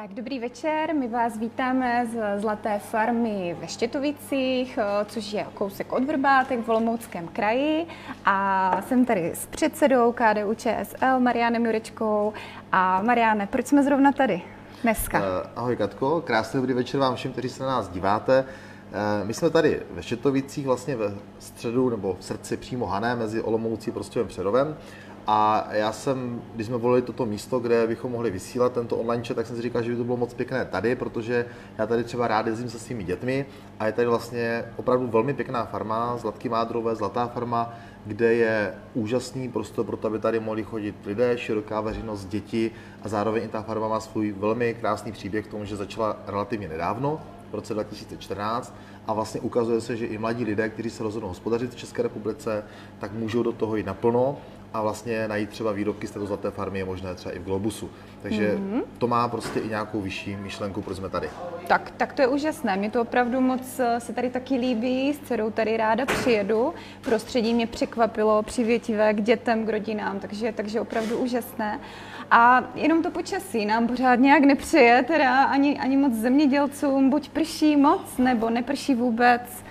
Tak, dobrý večer, my vás vítáme z Zlaté farmy ve Štětovicích, eh, což je kousek od Vrbátek v Olomouckém kraji a jsem tady s předsedou KDU ČSL Marianem Jurečkou a Mariane, proč jsme zrovna tady dneska? Uh, ahoj Katko, krásný dobrý večer vám všem, kteří se na nás díváte. Uh, my jsme tady ve Štětovicích, vlastně ve středu nebo v srdci přímo Hané, mezi Olomoucí a Prostějovem Přerovem. A já jsem, když jsme volili toto místo, kde bychom mohli vysílat tento online chat, tak jsem si říkal, že by to bylo moc pěkné tady, protože já tady třeba rád jezdím se svými dětmi a je tady vlastně opravdu velmi pěkná farma, Zlatky Mádrové, Zlatá farma, kde je úžasný prostor pro to, aby tady mohli chodit lidé, široká veřejnost, děti a zároveň i ta farma má svůj velmi krásný příběh k tomu, že začala relativně nedávno, v roce 2014 a vlastně ukazuje se, že i mladí lidé, kteří se rozhodnou hospodařit v České republice, tak můžou do toho jít naplno a vlastně najít třeba výrobky z této zlaté farmy je možné třeba i v Globusu. Takže mm-hmm. to má prostě i nějakou vyšší myšlenku, proč jsme tady. Tak, tak to je úžasné. Mě to opravdu moc eh, se tady taky líbí, s dcerou tady ráda přijedu. Prostředí mě překvapilo, přivětivé k dětem, k rodinám, takže, takže opravdu úžasné. A jenom to počasí nám pořád nějak nepřeje, teda ani, ani moc zemědělcům, buď prší moc, nebo neprší vůbec.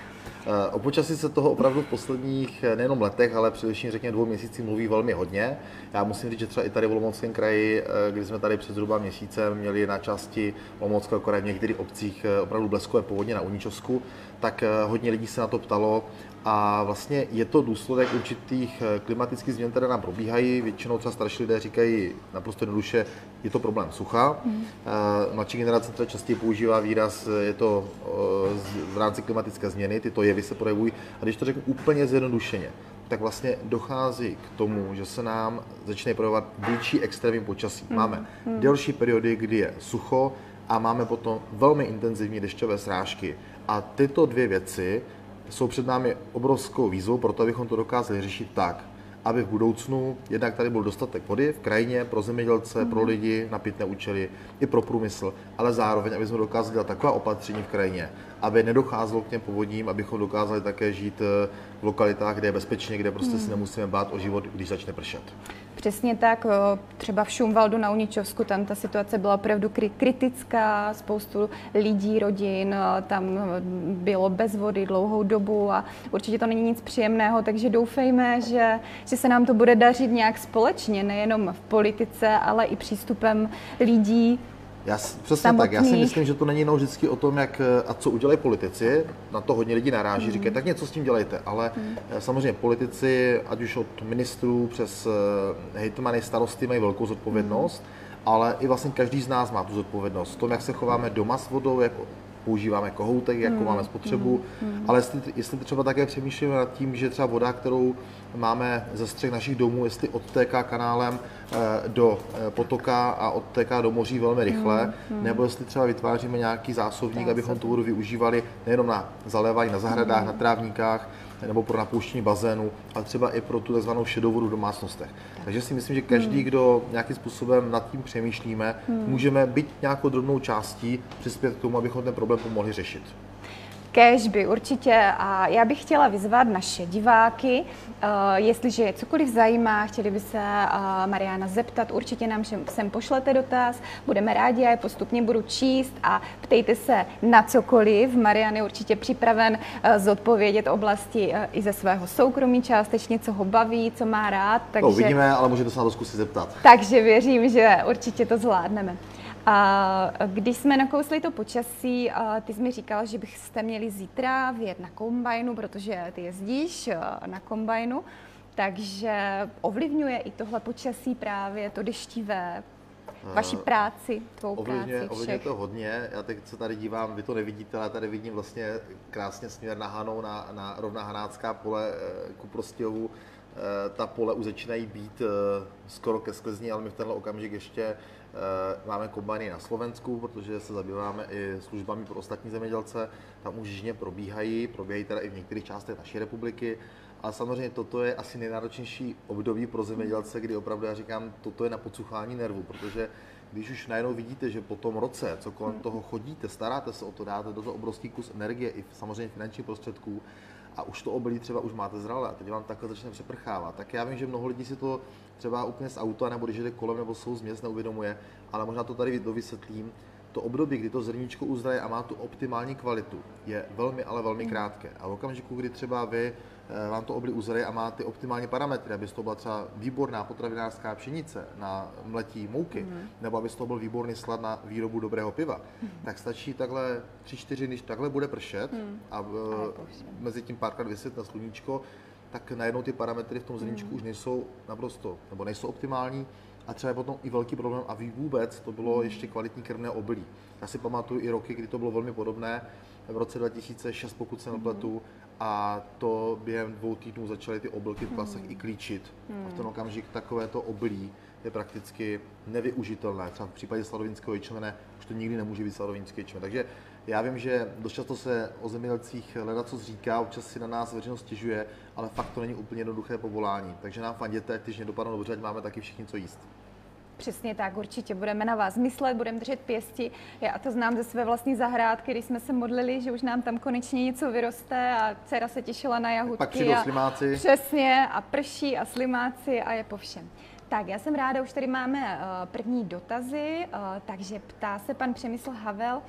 Eh, o počasí se toho opravdu v posledních eh, nejenom letech, ale především řekněme dvou měsících mluví velmi hodně. Já musím říct, že třeba i tady v Olomouckém kraji, eh, kdy jsme tady před zhruba měsícem měli na části Olomouckého kraje v některých obcích opravdu bleskové povodně na Uničovsku, tak hodně lidí se na to ptalo, a vlastně je to důsledek určitých eh, klimatických změn, které nám probíhají. Většinou třeba starší lidé říkají naprosto jednoduše, je to problém sucha. Mm. Mladší generace třeba častěji používá výraz, eh, je to v rámci klimatické změny, tyto jevy se projevují. A když to řeknu úplně zjednodušeně, tak vlastně dochází k tomu, že se nám začne projevovat větší extrémní počasí. Mm. Máme mm. delší periody, kdy je sucho a máme potom velmi intenzivní dešťové srážky. A tyto dvě věci jsou před námi obrovskou výzvou, proto abychom to dokázali řešit tak, aby v budoucnu jednak tady byl dostatek vody v krajině pro zemědělce, mm. pro lidi na pitné účely, i pro průmysl, ale zároveň, aby jsme dokázali dělat taková opatření v krajině, aby nedocházelo k těm povodním, abychom dokázali také žít eh, v lokalitách, kde je bezpečně, kde prostě mm. si nemusíme bát o život, když začne pršet. Přesně tak, třeba v Šumvaldu na Uničovsku, tam ta situace byla opravdu kritická, spoustu lidí, rodin, tam bylo bez vody dlouhou dobu a určitě to není nic příjemného, takže doufejme, že, že se nám to bude dařit nějak společně, nejenom v politice, ale i přístupem lidí já, přesně samotných. tak. Já si myslím, že to není jenom vždycky o tom, jak a co udělají politici. Na to hodně lidí naráží, mm. říkají, tak něco s tím dělejte. Ale mm. samozřejmě politici, ať už od ministrů přes eh, hejtmany, starosty, mají velkou zodpovědnost. Mm. Ale i vlastně každý z nás má tu zodpovědnost. V tom, jak se chováme doma s vodou, jak používáme kohoutek, jakou mm. máme spotřebu, mm. ale jestli, jestli třeba také přemýšlíme nad tím, že třeba voda, kterou máme ze střech našich domů, jestli odtéká kanálem eh, do eh, potoka a odtéká do moří velmi rychle, mm. nebo jestli třeba vytváříme nějaký zásobník, abychom tu vodu využívali nejenom na zalévání na zahradách, mm. na trávníkách, nebo pro napouštění bazénu, ale třeba i pro tu tzv. šedou vodu v domácnostech. Takže si myslím, že každý, hmm. kdo nějakým způsobem nad tím přemýšlíme, hmm. můžeme být nějakou drobnou částí přispět k tomu, abychom ten problém pomohli řešit. Kežby, určitě. A já bych chtěla vyzvat naše diváky, uh, jestliže je cokoliv zajímá, chtěli by se uh, Mariana zeptat, určitě nám sem pošlete dotaz, budeme rádi, já je postupně budu číst a ptejte se na cokoliv. Marian je určitě připraven uh, zodpovědět oblasti i ze svého soukromí částečně, co ho baví, co má rád. Takže... No, uvidíme, ale můžete se na to zkusit zeptat. Takže věřím, že určitě to zvládneme. A když jsme nakousli to počasí, ty jsi mi říkal, že byste měli zítra vjet na kombajnu, protože ty jezdíš na kombajnu, takže ovlivňuje i tohle počasí právě, to deštivé, vaši práci, tvou ovlivňuje, práci Ovlivňuje to hodně, já teď se tady dívám, vy to nevidíte, ale tady vidím vlastně krásně směr na Hanou, na, na rovná hanácká pole eh, ku Prostějovu. Ta pole už začínají být skoro ke sklizni, ale my v tenhle okamžik ještě máme kombajny na Slovensku, protože se zabýváme i službami pro ostatní zemědělce. Tam už žně probíhají, probíhají teda i v některých částech naší republiky. A samozřejmě toto je asi nejnáročnější období pro zemědělce, kdy opravdu já říkám, toto je na podsuchání nervu, protože když už najednou vidíte, že po tom roce, co kolem toho chodíte, staráte se o to, dáte do toho obrovský kus energie i samozřejmě finančních prostředků, a už to obilí třeba už máte zralé a teď vám takhle začne přeprchávat. Tak já vím, že mnoho lidí si to třeba úplně z auta nebo když jde kolem nebo jsou z měst neuvědomuje, ale možná to tady dovysvětlím. to období, kdy to zrníčko uzraje a má tu optimální kvalitu, je velmi, ale velmi krátké. A v okamžiku, kdy třeba vy eh, vám to oblí uzraje a má ty optimální parametry, aby to byla třeba výborná potravinářská pšenice na mletí mouky, mm. nebo aby to byl výborný slad na výrobu dobrého piva, mm. tak stačí takhle 3-4 když takhle bude pršet mm. a, uh, mezi tím párkrát vysvět sluníčko, tak najednou ty parametry v tom zrníčku mm. už nejsou naprosto, nebo nejsou optimální a třeba je potom i velký problém a ví vůbec, to bylo ještě kvalitní krvné obilí. Já si pamatuju i roky, kdy to bylo velmi podobné, v roce 2006, pokud se nepletu, a to během dvou týdnů začaly ty obilky v klasech hmm. i klíčit. Hmm. A v ten okamžik takovéto obilí je prakticky nevyužitelné. Třeba v případě sladovinského ječmene už to nikdy nemůže být sladovinský ječmen. Takže já vím, že dost často se o zemědělcích hledá, co říká, občas si na nás veřejnost stěžuje, ale fakt to není úplně jednoduché povolání. Takže nám fanděte, když nedopadnou dobře, ať máme taky všichni co jíst. Přesně tak, určitě budeme na vás myslet, budeme držet pěsti. Já to znám ze své vlastní zahrádky, když jsme se modlili, že už nám tam konečně něco vyroste a dcera se těšila na jahutky. Pak přijdou slimáci. Přesně, a prší a slimáci a je po všem. Tak, já jsem ráda, už tady máme uh, první dotazy, uh, takže ptá se pan Přemysl Havel,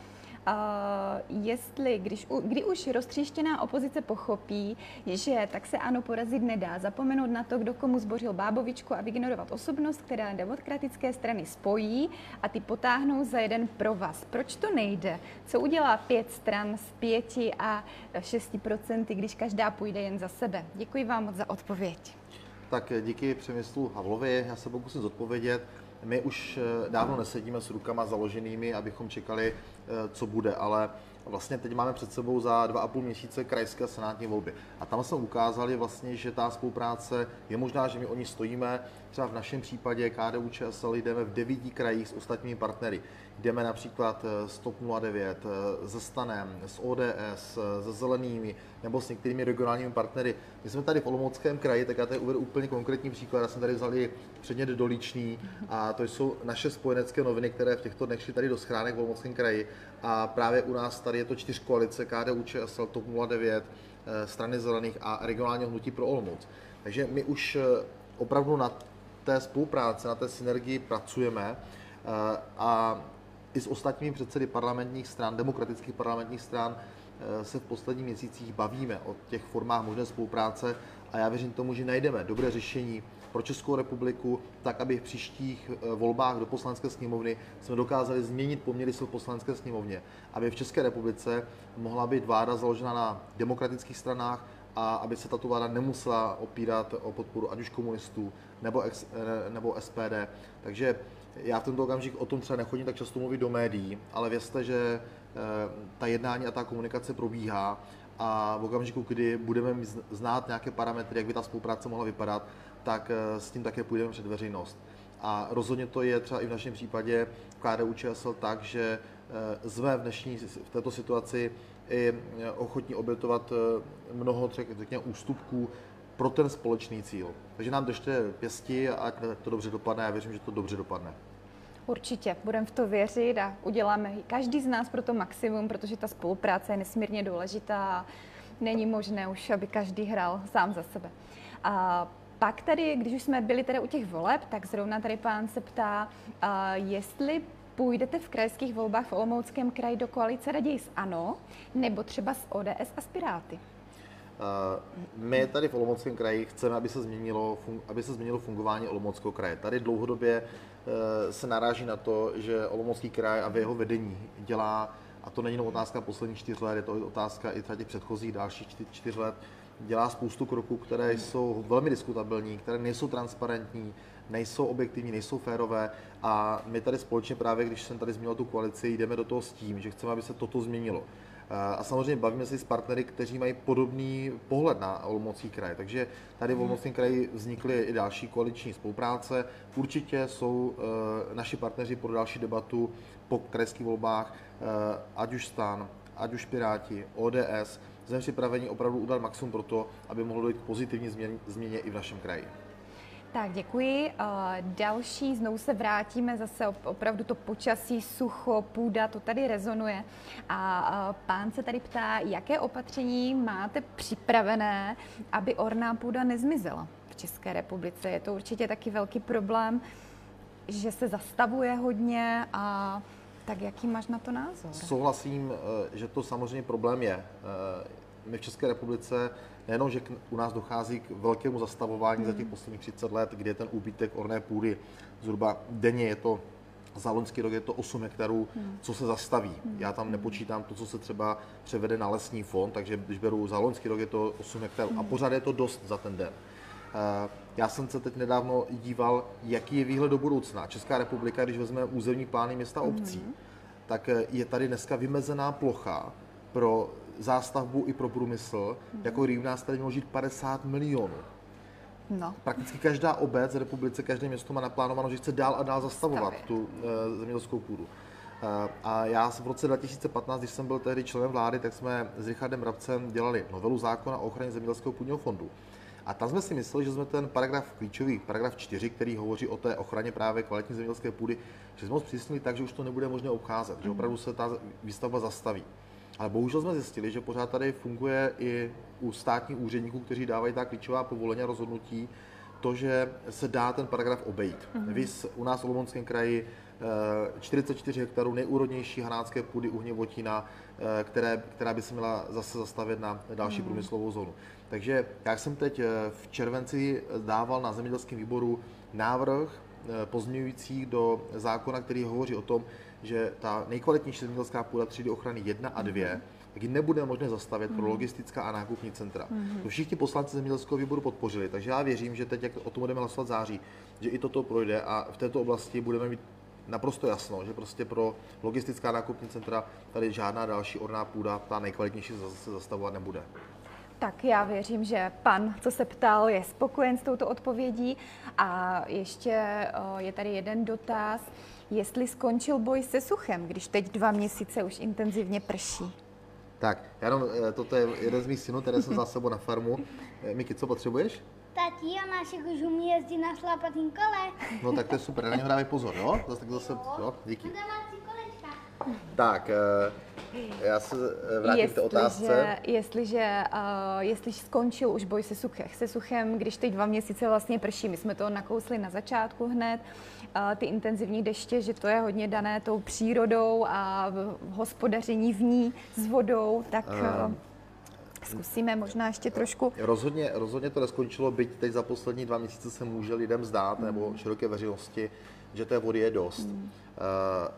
jestli, když, kdy už roztříštěná opozice pochopí, že tak se ano porazit nedá, zapomenout na to, kdo komu zbořil bábovičku a ignorovat osobnost, která demokratické strany spojí a ty potáhnou za jeden pro vás. Proč to nejde? Co udělá pět stran z pěti a šesti procenty, když každá půjde jen za sebe? Děkuji vám moc za odpověď. Tak díky Přemyslu Havlovi, já se pokusím zodpovědět. My už eh, dávno nesedíme s rukama založenými, abychom čekali, eh, co bude, ale vlastně teď máme před sebou za dva a půl měsíce krajské senátní volby. A tam jsme ukázali vlastně, že ta spolupráce je možná, že my o ní stojíme. Třeba v našem případě KDU ČSL jdeme v devíti krajích s ostatními partnery. Jdeme například eh, s TOP 09, se Stanem, s ODS, se Zelenými nebo s některými regionálními partnery. My jsme tady v Olomouckém kraji, tak já tady uvedu úplně konkrétní příklad. Já jsem tady vzali předmět Dolíčný a to jsou naše spojenecké noviny, které v těchto dnech šly tady do schránek v Olomouckém kraji. A právě u nás tady je to čtyř koalice KDU, ČSL, TOP 09, eh, strany zelených a regionálního hnutí pro Olomouc. Takže my už eh, opravdu na té spolupráci, na té synergii pracujeme eh, a i s ostatními předsedy parlamentních stran, demokratických parlamentních stran, se v posledních měsících bavíme o těch formách možné spolupráce a já věřím tomu, že najdeme dobré řešení pro Českou republiku, tak aby v příštích eh, volbách do poslanecké sněmovny jsme dokázali změnit poměry sil v poslanecké sněmovně, aby v České republice mohla být vláda založena na demokratických stranách a aby se tato vláda nemusela opírat o podporu ať už komunistů nebo, ex, eh, nebo SPD. Takže já v tento okamžik o tom třeba nechodím tak často mluvit do médií, ale vězte, že eh, ta jednání a ta komunikace probíhá a v okamžiku, kdy budeme znát nějaké parametry, jak by ta spolupráce mohla vypadat, tak eh, s tím také půjdeme před veřejnost. A rozhodně to je třeba i v našem případě v KDU ČSL tak, že eh, jsme v dnešní v této situaci i ochotní obětovat mnoho řekněme, ústupků pro ten společný cíl. Takže nám držte pěsti a ať to dobře dopadne. Já věřím, že to dobře dopadne. Určitě, budeme v to věřit a uděláme každý z nás pro to maximum, protože ta spolupráce je nesmírně důležitá a není možné už, aby každý hrál sám za sebe. A pak tady, když už jsme byli tady u těch voleb, tak zrovna tady pán se ptá, jestli půjdete v krajských volbách v Olomouckém kraji do koalice raději s ANO, nebo třeba s ODS a s Piráty? Eh, my tady v Olomouckém kraji chceme, aby se změnilo, aby se změnilo fungování Olomouckého kraje. Tady dlouhodobě eh, se naráží na to, že Olomoucký kraj a v jeho vedení dělá, a to není jenom otázka posledních čtyř let, je to otázka i těch předchozích dalších čtyř let, dělá spoustu kroků, které jsou velmi diskutabilní, které nejsou transparentní, nejsou objektivní, nejsou férové a my tady společně právě, když jsem tady zmínil tu koalici, jdeme do toho s tím, že chceme, aby se toto změnilo. A samozřejmě bavíme se s partnery, kteří mají podobný pohled na Olomoucký kraj. Takže tady v mhm. Olomouckém kraji vznikly i další koaliční spolupráce. Určitě jsou eh, naši partneři pro další debatu po krajských volbách, eh, ať už stan, ať už Piráti, ODS, jsme připraveni opravdu udělat maximum pro to, aby mohlo dojít k pozitivní změně i v našem kraji. Tak děkuji. Další, znovu se vrátíme zase opravdu to počasí, sucho, půda, to tady rezonuje. A pán se tady ptá, jaké opatření máte připravené, aby orná půda nezmizela v České republice. Je to určitě taky velký problém, že se zastavuje hodně a Tak jaký máš na to názor? Souhlasím, eh, že to samozřejmě problém je. Eh, my v České republice nejenom, že u nás dochází k velkému zastavování hmm. za těch posledních 30 let, kdy je ten úbytek orné půdy zhruba denně je to za loňský rok je to 8 hektarů, hmm. co se zastaví. Hmm. Já tam nepočítám to, co se třeba převede na lesní fond, takže když beru za loňský rok je to 8 hektarů hmm. a pořád je to dost za ten den. Já jsem se teď nedávno díval, jaký je výhled do budoucna. Česká republika, když vezmeme územní plány města obcí, hmm. tak eh, je tady dneska vymezená plocha pro zástavbu i pro průmysl, hmm. jako kdyby nás tady mělo žít 50 milionů. No. Prakticky každá obec v republice, každé město má naplánováno, že chce dál a dál zastavovat Stavě. tu e, zemědělskou půdu. E, a já v roce 2015, když jsem byl tehdy členem vlády, tak jsme s Richardem Rabcem dělali novelu zákona o ochraně zemědělského půdního fondu. A tam jsme si mysleli, že jsme ten paragraf klíčový, paragraf 4, který hovoří o té ochraně právě kvalitní zemědělské půdy, že jsme ho zpřísnili tak, že už to nebude možné obcházet, mm. že opravdu se ta výstavba zastaví. Ale bohužel jsme zjistili, že pořád tady funguje i u státních úředníků, kteří dávají ta klíčová povolení a rozhodnutí, to, že se dá ten paragraf obejít. Mm-hmm. Vys u nás v Olomouckém kraji 44 eh, hektarů nejúrodnější hanácké půdy uhněvotina, eh, které, která by se měla zase zastavit na další mm. průmyslovou zónu. Takže já jsem teď eh, v červenci dával na zemědělském výboru návrh pozměňující do zákona, který hovoří o tom, že ta nejkvalitnější zemědělská půda třídy ochrany 1 a 2 mm-hmm tak ji nebude možné zastavit pro mhm. logistická a nákupní centra. Mm-hmm. To všichni poslanci zemědělského výboru podpořili, takže já věřím, že teď, jak o tom budeme hlasovat září, že i toto projde a v této oblasti budeme mít naprosto jasno, že prostě pro logistická nákupní centra tady žádná další orná půda, ta nejkvalitnější, se zastavovat nebude. Tak já věřím, že pan, co se ptal, je spokojen s touto odpovědí. A ještě je tady jeden dotaz. Jestli skončil boj se suchem, když teď dva měsíce už intenzivně prší? Tak, já jenom, eh, toto je jeden z mých synů, který jsem za sebou na farmu. Eh, Miki, co potřebuješ? Tati, a našich už umí jezdit na šlapatým kole. No tak to je super, na něho dávej pozor, jo? Zase, tak zase, jo, díky. Tak, eh, já se vrátím jestliže, k té otázce. Jestliže, uh, jestliže skončil už boj se, suchem, se suchem, když teď dva měsíce vlastně prší, my jsme to nakousli na začátku hned, uh, ty intenzivní deště, že to je hodně dané tou přírodou a hospodaření v ní s vodou, tak uh, zkusíme možná ještě trošku. Rozhodně, rozhodně to neskončilo, byť teď za poslední dva měsíce se může lidem zdát, mm. nebo široké veřejnosti, že té vody je dost. Mm.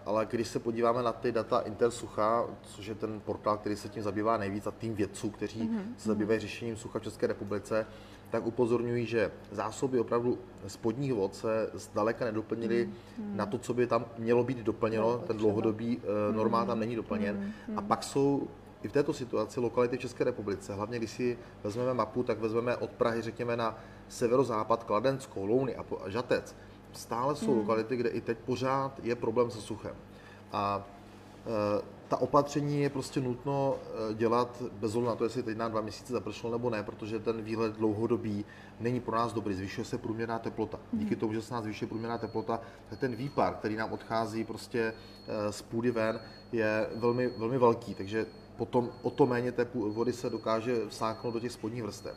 Ale když se podíváme na ty data Intersucha, což je ten portál, který se tím zabývá nejvíc, a tým vědců, kteří mm. se zabývají řešením sucha v České republice, tak upozorňují, že zásoby opravdu spodních vod se zdaleka nedoplnily mm. na to, co by tam mělo být doplněno. No, ten dlouhodobý uh, normál tam není doplněn. Mm. A pak jsou i v této situaci lokality v České republice, hlavně když si vezmeme mapu, tak vezmeme od Prahy, řekněme, na severozápad Kladensko, Louny a Žatec, stále jsou hmm. lokality, kde i teď pořád je problém se suchem. A e, ta opatření je prostě nutno e, dělat bez ohledu na to, jestli teď na dva měsíce zapršelo nebo ne, protože ten výhled dlouhodobý není pro nás dobrý. Zvyšuje se průměrná teplota. Hmm. Díky tomu, že se nás zvyšuje průměrná teplota, tak ten výpar, který nám odchází prostě e, z půdy ven, je velmi, velmi velký. Takže potom o to méně té vody se dokáže vsáknout do těch spodních vrstev.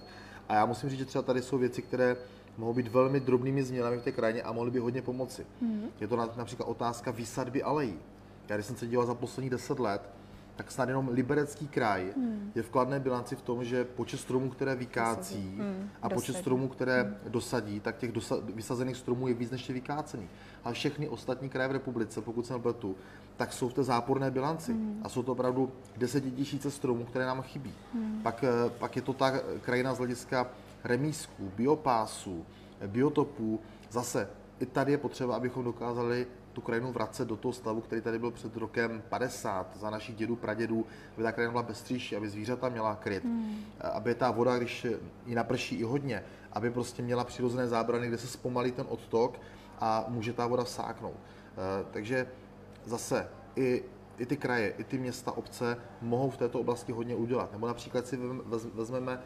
A já musím říct, že třeba tady jsou věci, které mohou být velmi drobnými změnami v té krajině a mohly by hodně pomoci. Mm. Je to například otázka výsadby alejí. Já když jsem se díval za poslední deset let, tak snad jenom liberecký kraj hmm. je v kladné bilanci v tom, že počet stromů, které vykácí hmm. a dosadí. počet stromů, které hmm. dosadí, tak těch dosa- vysazených stromů je víc než těch vykácených. Ale všechny ostatní kraje v republice, pokud jsem pletu, tak jsou v té záporné bilanci. Hmm. A jsou to opravdu desetitisíce stromů, které nám chybí. Hmm. Pak, eh, pak je to ta krajina z hlediska remísků, biopásů, biotopů. Zase i tady je potřeba, abychom dokázali tu krajinu vracet do toho stavu, který tady byl před rokem 50, za našich dědů, pradědů, aby ta krajina byla bestřejší, aby zvířata měla kryt, hmm. aby ta voda, když ji naprší i hodně, aby prostě měla přirozené zábrany, kde se zpomalí ten odtok a může ta voda vsáknout. Eh, takže zase i i ty kraje, i ty města, obce mohou v této oblasti hodně udělat. Nebo například si vezmeme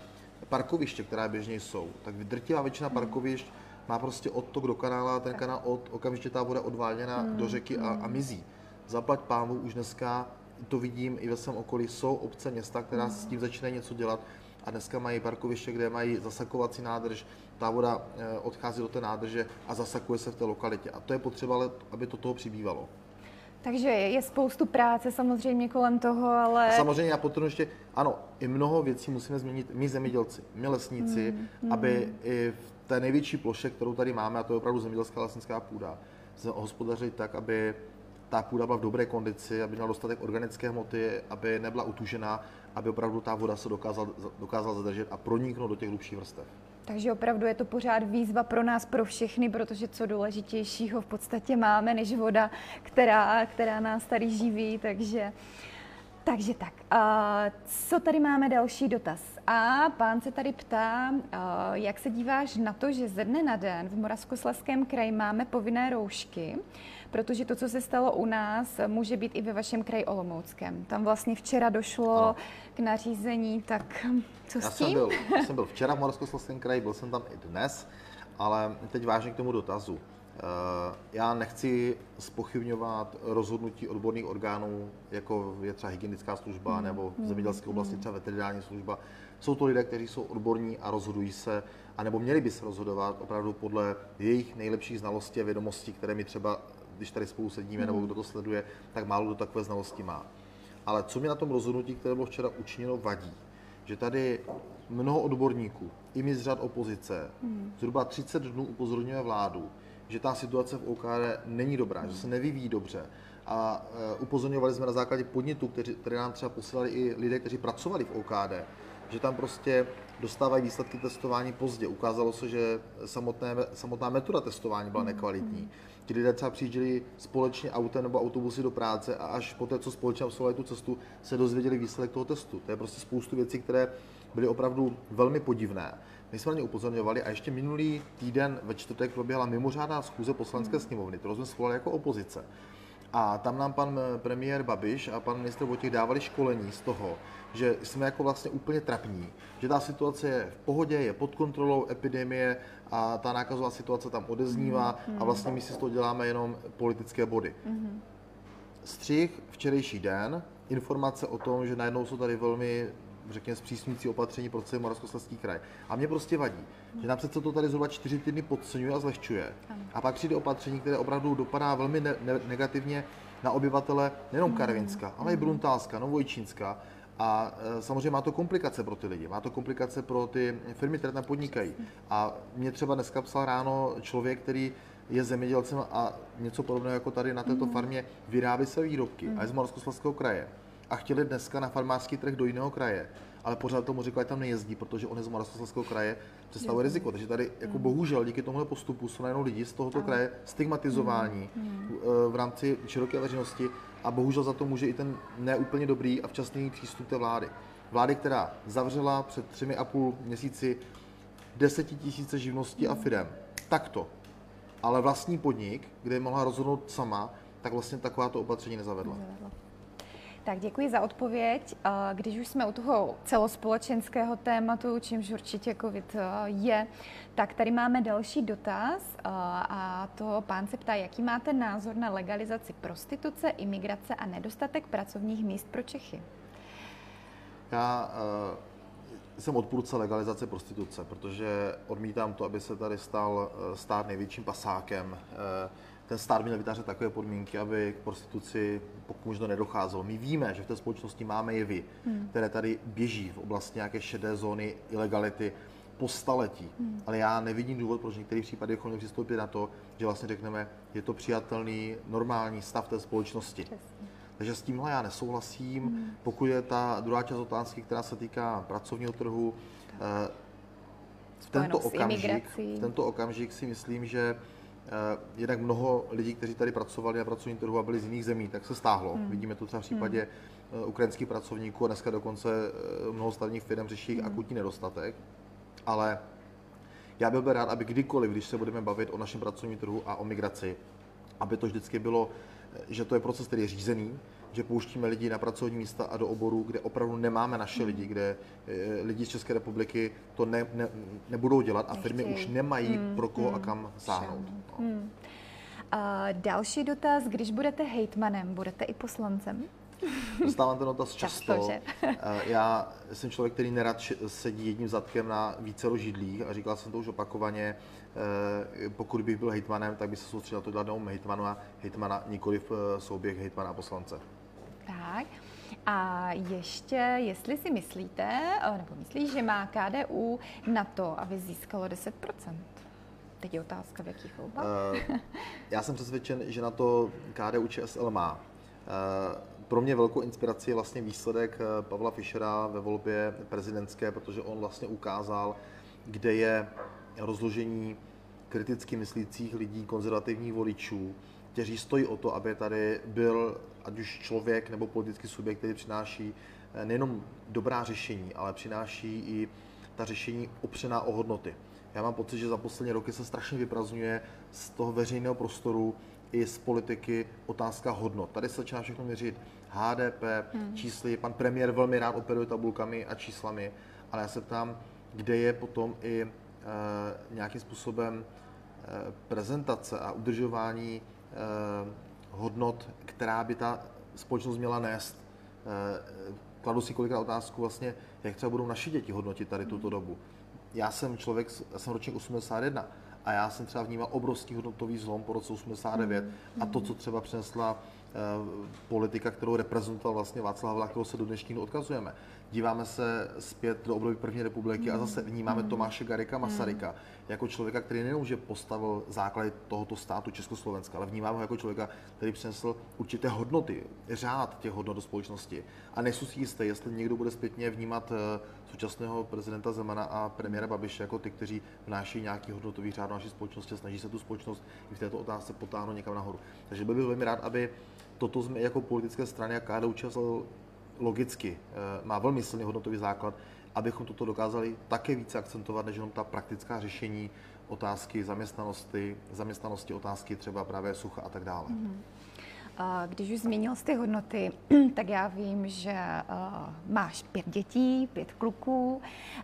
parkoviště, která běžně jsou. Tak drtivá většina hmm. parkovišť má prostě odtok do kanála, ten kanál od, okamžitě ta voda odváděna hmm. do řeky a, a mizí. Zaplať pánu už dneska, to vidím i ve svém okolí, jsou obce, města, která hmm. s tím začínají něco dělat a dneska mají parkoviště, kde mají zasakovací nádrž, ta voda eh, odchází do té nádrže a zasakuje se v té lokalitě. A to je potřeba, aby to toho přibývalo. Takže je spoustu práce samozřejmě kolem toho, ale... Samozřejmě já potrhnu ještě, ano, i mnoho věcí musíme změnit my zemědělci, my lesníci, mm, aby i v té největší ploše, kterou tady máme, a to je opravdu zemědělská lesnická půda, hospodařit tak, aby ta půda byla v dobré kondici, aby měla dostatek organické hmoty, aby nebyla utužená, aby opravdu ta voda se dokázala, dokázala zadržet a proniknout do těch hlubších vrstev. Takže opravdu je to pořád výzva pro nás, pro všechny, protože co důležitějšího v podstatě máme, než voda, která, která nás tady živí, takže... Takže tak, a co tady máme další dotaz? A pán se tady ptá, jak se díváš na to, že ze dne na den v Moravskoslezském kraji máme povinné roušky, protože to, co se stalo u nás, může být i ve vašem kraji Olomouckém. Tam vlastně včera došlo no. k nařízení, tak co já s tím? Jsem byl, já jsem byl včera v Moravskoslezském kraji, byl jsem tam i dnes, ale teď vážně k tomu dotazu. Eh, já nechci spochybňovat rozhodnutí odborných orgánů, jako je třeba hygienická služba hmm. nebo v zemědělské hmm. oblasti třeba veterinární služba. Jsou to lidé, kteří jsou odborní a rozhodují se, anebo měli by se rozhodovat opravdu podle jejich nejlepších znalostí a vědomostí, které mi třeba, když tady spolu sedíme, hmm. nebo kdo to sleduje, tak málo kdo takové znalosti má. Ale co mi na tom rozhodnutí, které bylo včera učiněno, vadí, že tady mnoho odborníků, i mi z řad opozice, hmm. zhruba 30 dnů upozorňuje vládu, že ta situace v OKD není dobrá, že se nevyvíjí dobře. A e, upozorňovali jsme na základě podnětů, které nám třeba posílali i lidé, kteří pracovali v OKD, že tam prostě dostávají výsledky testování pozdě. Ukázalo se, že samotné, samotná metoda testování byla nekvalitní. Ti lidé třeba přijížděli společně autem nebo autobusy do práce a až po té, co společně absolvovali tu cestu, se dozvěděli výsledek toho testu. To je prostě spoustu věcí, které byly opravdu velmi podivné. My jsme na ně upozorňovali a ještě minulý týden ve čtvrtek proběhla mimořádná schůze poslanecké sněmovny, kterou jsme svolali jako opozice. A tam nám pan premiér Babiš a pan ministr Vojtěch dávali školení z toho, že jsme jako vlastně úplně trapní, že ta situace je v pohodě, je pod kontrolou epidemie a ta nákazová situace tam odeznívá a vlastně my si z toho děláme jenom politické body. Střih včerejší den, informace o tom, že najednou jsou tady velmi řekněme, zpřísňující opatření pro celý Moravskoslezský kraj. A mě prostě vadí, že nám přece to tady zhruba čtyři týdny podceňuje a zlehčuje. A pak přijde opatření, které opravdu dopadá velmi ne- ne- negativně na obyvatele nejenom Karvinska, ale i Bruntálska, Novojčínska. A e, samozřejmě má to komplikace pro ty lidi, má to komplikace pro ty firmy, které tam podnikají. A mě třeba dneska psal ráno člověk, který je zemědělcem a něco podobného jako tady na této farmě vyrábí své výrobky a je z Moravskoslezského kraje a chtěli dneska na farmářský trh do jiného kraje, ale pořád tomu říkali, tam nejezdí, protože on je z Moravskoslezského kraje, představuje riziko. Takže tady jako mm. bohužel díky tomuhle postupu jsou najednou lidi z tohoto kraje stigmatizováni mm. v rámci široké veřejnosti a bohužel za to může i ten neúplně dobrý a včasný přístup té vlády. Vlády, která zavřela před třemi a půl měsíci desetitisíce živností a firem. Takto. Ale vlastní podnik, kde mohla rozhodnout sama, tak vlastně takováto opatření nezavedla. nezavedla. Tak děkuji za odpověď. Když už jsme u toho celospolečenského tématu, čímž určitě COVID je, tak tady máme další dotaz a to pán se ptá, jaký máte názor na legalizaci prostituce, imigrace a nedostatek pracovních míst pro Čechy? Já uh jsem odpůrce legalizace prostituce, protože odmítám to, aby se tady stal stát největším pasákem ten stát měl vytvářet takové podmínky, aby k prostituci pokud možno nedocházelo. My víme, že v té společnosti máme jevy, hmm. které tady běží v oblasti nějaké šedé zóny ilegality po staletí. Hmm. Ale já nevidím důvod, proč v některých případech bychom měli přistoupit na to, že vlastně řekneme, je to přijatelný, normální stav té společnosti. Přesně. Takže s tímhle já nesouhlasím. Hmm. Pokud je ta druhá část otázky, která se týká pracovního trhu, eh, v tento, okamžik, v tento okamžik si myslím, že jednak mnoho lidí, kteří tady pracovali na pracovním trhu a byli z jiných zemí, tak se stáhlo. Hmm. Vidíme to třeba v případě hmm. ukrajinských pracovníků a dneska dokonce eh, mnoho stavních firm řeší hmm. akutní nedostatek. Ale já bych byl rád, aby kdykoliv, když se budeme bavit o našem pracovním trhu a o migraci, aby to vždycky bylo, že to je proces, který je řízený, že pouštíme lidi na pracovní místa a do oborů, kde opravdu nemáme naše lidi, kde eh, lidi z České republiky to ne, ne, nebudou dělat a firmy už nemají hmm, pro koho hmm, a kam sáhnout. No. Hmm. A další dotaz, když budete hejtmanem, budete i poslancem? Dostávám ten dotaz často. často eh, Já jsem člověk, který nerad sedí jedním zadkem na více židlích a říkal jsem to už opakovaně. pokud bych byl hejtmanem, tak by se soustředil to danou hejtmana, hejtmana nikoli v souběh hejtmana a poslance. Tak. A ještě, jestli si myslíte, nebo myslíš, že má KDU na to, aby získalo 10%? Teď je otázka, v jakých volbách? Uh, já jsem přesvědčen, že na to KDU ČSL má. Uh, pro mě velkou inspirací je vlastně výsledek eh, Pavla Fischera ve volbě prezidentské, protože on vlastně ukázal, kde je rozložení kriticky myslících lidí, konzervativních voličů, kteří stojí o to, aby tady byl ať už člověk nebo politický subjekt, který přináší nejenom dobrá řešení, ale přináší i ta řešení opřená o hodnoty. Já mám pocit, že za poslední roky se strašně vyprazňuje z toho veřejného prostoru i z politiky otázka hodnot. Tady se začíná všechno měřit HDP, hmm. čísly. Pan premiér velmi rád operuje tabulkami a číslami, ale já se ptám, kde je potom i e, nějakým způsobem e, prezentace a udržování hodnot, která by ta společnost měla nést. E, kladu si kolikrát otázku vlastně, jak třeba budou naši děti hodnotit tady tuto dobu já jsem člověk, já jsem ročník 81 a já jsem třeba vnímal obrovský hodnotový zlom po roce 89 mm. a to, co třeba přinesla uh, politika, kterou reprezentoval vlastně Václav Havla, kterou se do dnešního odkazujeme díváme se zpět do období první republiky a zase vnímáme mm. Tomáše Garika Masaryka mm. jako člověka, který nejenom, že postavil základy tohoto státu Československa, ale vnímáme ho jako člověka, který přinesl určité hodnoty, řád těch hodnot do společnosti. A nejsou si jisté, jestli někdo bude zpětně vnímat eh, současného prezidenta Zemana a premiéra Babiše jako ty, kteří vnáší nějaký hodnotový řád do naší společnosti a snaží se tu společnost i v této otázce potáhnout někam nahoru. Takže bych byl velmi rád, aby toto jsme jako politické strany a KDU ČSL logicky eh, má velmi silný hodnotový základ, abychom toto dokázali také více akcentovat, než jenom ta praktická řešení otázky zaměstnanosti, zaměstnanosti otázky třeba právě sucha a tak dále. Mm-hmm. Když už zmínil ty hodnoty, tak já vím, že máš pět dětí, pět kluků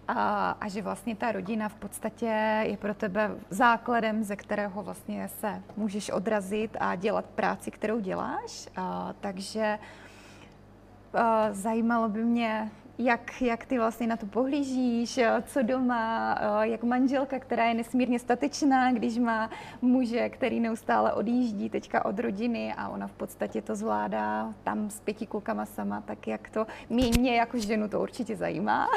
a že vlastně ta rodina v podstatě je pro tebe základem, ze kterého vlastně se můžeš odrazit a dělat práci, kterou děláš. Takže Zajímalo by mě, jak, jak ty vlastně na to pohlížíš, co doma, jak manželka, která je nesmírně statečná, když má muže, který neustále odjíždí teďka od rodiny a ona v podstatě to zvládá tam s pěti klukama sama, tak jak to mě, mě jako ženu to určitě zajímá,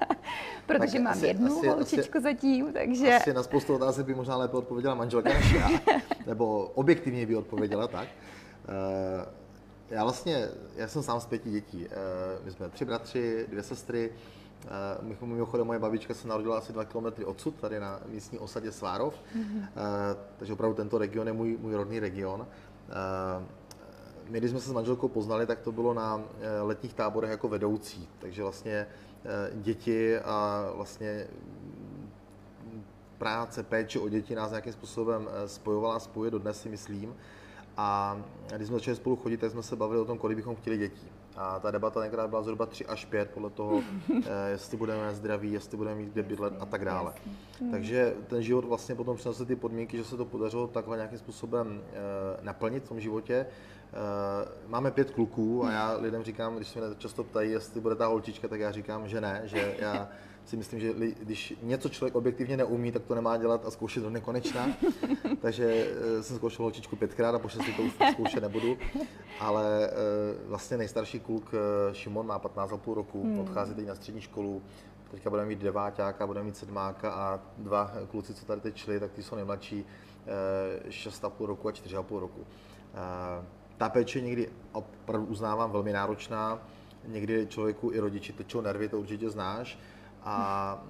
protože tak mám asi, jednu asi, holčičku asi, zatím, takže... Asi na spoustu otázek by možná lépe odpověděla manželka než já, nebo objektivně by odpověděla tak. Uh, já vlastně, já jsem sám z pěti dětí. Eh, my jsme tři bratři, dvě sestry. Eh, mimochodem moje babička se narodila asi dva kilometry odsud, tady na místní osadě Svárov. Mm-hmm. Takže opravdu tento region je můj, můj rodný region. My, když jsme se s manželkou poznali, tak to bylo na letních táborech jako vedoucí. Takže vlastně děti a vlastně práce, péče o děti nás nějakým způsobem spojovala, spojuje dodnes si myslím. A když jsme začali spolu chodit, tak jsme se bavili o tom, kolik bychom chtěli dětí. A ta debata tenkrát byla zhruba 3 až 5, podle toho, eh, jestli budeme zdraví, jestli budeme mít kde bydlet a tak dále. Takže ten život vlastně potom přinesl ty podmínky, že se to podařilo takhle nějakým způsobem eh, naplnit v tom životě. Eh, máme pět kluků a já lidem říkám, když se mě často ptají, jestli bude ta holčička, tak já říkám, že ne, že já si myslím, že když něco člověk objektivně neumí, tak to nemá dělat a zkoušet do nekonečna. Takže eh, jsem zkoušel holčičku pětkrát a po šesti to už zkoušet nebudu. Ale eh, vlastně nejstarší kluk eh, Šimon má 15,5 roku, hmm. odchází teď na střední školu. Teďka budeme mít deváťáka, budeme mít sedmáka a dva kluci, co tady teď šli, tak ty jsou nejmladší 6,5 roku a 4,5 roku. Ta péče někdy opravdu uznávám velmi náročná. Někdy člověku i rodiči tečou nervy, to určitě znáš a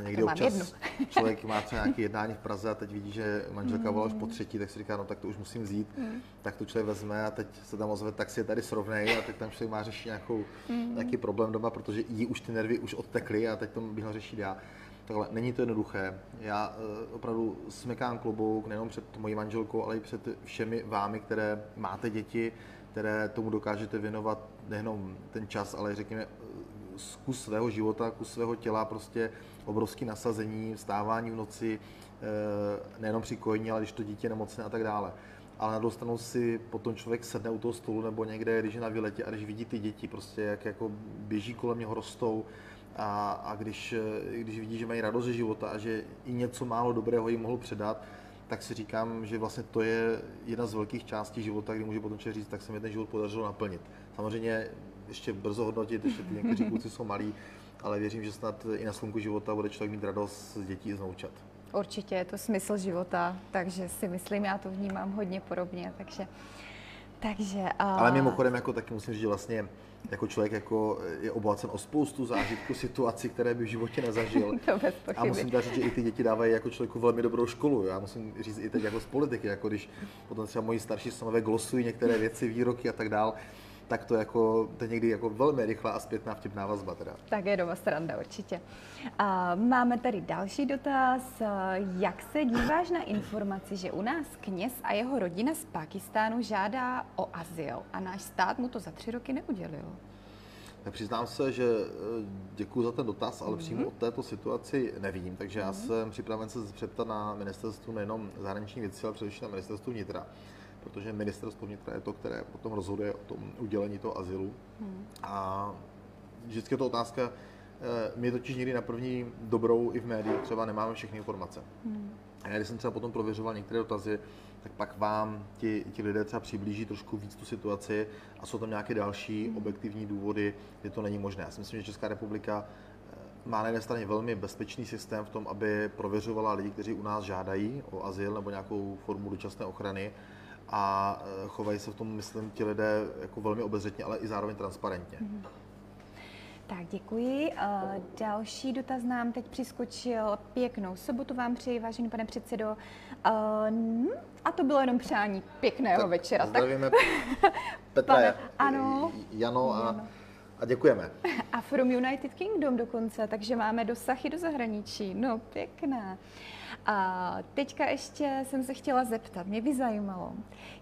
e, někdy občas člověk má třeba nějaké jednání v Praze a teď vidí, že manželka volá už po třetí, tak si říká, no tak to už musím vzít, mm. tak to člověk vezme a teď se tam ozve, tak si je tady srovnej a teď tam člověk má řešit nějakou, mm. nějaký problém doma, protože jí už ty nervy už odtekly a teď to bych ho řešit já. Takhle, není to jednoduché. Já uh, opravdu smekám klobouk nejenom před mojí manželkou, ale i před všemi vámi, které máte děti, které tomu dokážete věnovat nejenom ten čas, ale řekněme kus svého života, kus svého těla, prostě obrovské nasazení, vstávání v noci, eh, nejenom při kojení, ale když to dítě nemocné a tak dále. Ale na druhou stranu si potom člověk sedne u toho stolu nebo někde, když je na výletě a když vidí ty děti, prostě jak jako běží kolem něho, rostou, a, a když, když vidí, že mají radost ze života a že i něco málo dobrého jim mohl předat, tak si říkám, že vlastně to je jedna z velkých částí života, kdy může potom člověk říct, tak se mi ten život podařilo naplnit. Samozřejmě ještě brzo hodnotit, ještě ty někteří kluci jsou malí, ale věřím, že snad i na slunku života bude člověk mít radost z dětí i z noučat. Určitě je to smysl života, takže si myslím, já to vnímám hodně podobně, takže takže, uh... Ale mimochodem, jako taky musím říct, že vlastně jako člověk jako je obohacen o spoustu zážitků, situací, které by v životě nezažil. to bez A musím dát říct, že i ty děti dávají jako člověku velmi dobrou školu. Já musím říct i teď jako z politiky, jako když potom třeba moji starší synové glosují některé věci, výroky a tak dále tak to, jako, to někdy jako velmi rychlá a zpětná vtipná vazba. Teda. Tak je doma sranda určitě. A máme tady další dotaz. Jak se díváš na informaci, že u nás kněz a jeho rodina z Pakistánu žádá o azyl a náš stát mu to za tři roky neudělil? Tak přiznám se, že eh, děkuji za ten dotaz, ale mm-hmm. přímo o této situaci nevím, takže mm-hmm. já mhm. jsem připraven se zeptat na ministerstvu nejenom zahraniční věci, ale především na ministerstvu vnitra protože ministerstvo vnitra je to, které potom rozhoduje o tom udělení toho azylu. Hmm. A vždycky je to otázka, eh, my totiž někdy na první dobrou i v médiích třeba nemáme všechny informace. Hmm. A já když jsem třeba potom prověřoval některé dotazy, tak pak vám ti, ti lidé třeba přiblíží trošku víc tu situaci a jsou tam nějaké další hmm. objektivní důvody, kdy to není možné. Já si myslím, že Česká republika eh, má na jedné straně velmi bezpečný systém v tom, aby prověřovala lidi, kteří u nás žádají o azyl nebo nějakou formu dočasné ochrany a e, chovají se v tom, myslím, ti lidé jako velmi obezřetně, ale i zároveň transparentně. Mm-hmm. Tak děkuji. Uh, další dotaz nám teď přiskočil. Pěknou sobotu vám přeji, vážený pane předsedo. Uh, a to bylo jenom přání pěkného tak večera. Zdravíme tak... Petra, pane, ano, Jano a, a děkujeme. A from United Kingdom dokonce, takže máme dosahy do zahraničí. No, pěkné. A teďka ještě jsem se chtěla zeptat, mě by zajímalo,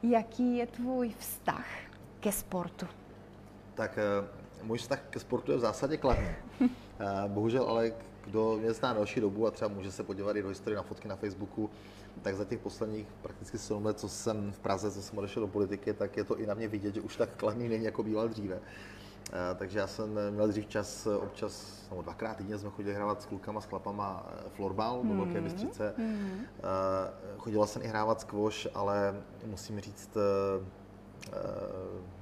jaký je tvůj vztah ke sportu? Tak eh, můj vztah ke sportu je v zásadě kladný. Eh, bohužel ale kdo mě zná další dobu a třeba může se podívat i do historie na fotky na Facebooku, tak za těch posledních prakticky 7 let, co jsem v Praze, co jsem odešel do politiky, tak je to i na mě vidět, že už tak kladný není, jako býval dříve. Eh, takže já jsem měl dřív čas občas, nebo dvakrát týdně jsme chodili hrávat s klukama, s chlapama eh, florbal do Velké hmm. Bystřice. Mm. Chodila jsem i hrávat squash, ale musím říct,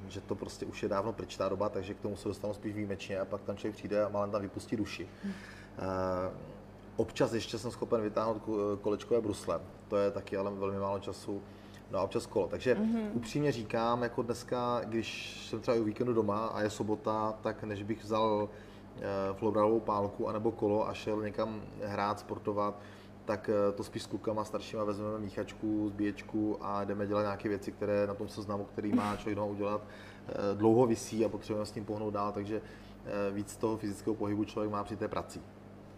že to prostě už je dávno pryč ta doba, takže k tomu se dostanu spíš výjimečně a pak tam člověk přijde a má tam vypustí duši. Mm. Občas ještě jsem schopen vytáhnout kolečkové brusle, to je taky ale velmi málo času No a občas kolo. Takže mm-hmm. upřímně říkám, jako dneska, když jsem třeba i o víkendu doma a je sobota, tak než bych vzal e, flobralovou pálku anebo kolo a šel někam hrát, sportovat, tak e, to spíš s klukama staršíma vezmeme míchačku, zbíječku a jdeme dělat nějaké věci, které na tom seznamu, který má člověk doma udělat, e, dlouho visí a potřebujeme s tím pohnout dál, takže víc toho fyzického pohybu člověk má při té prací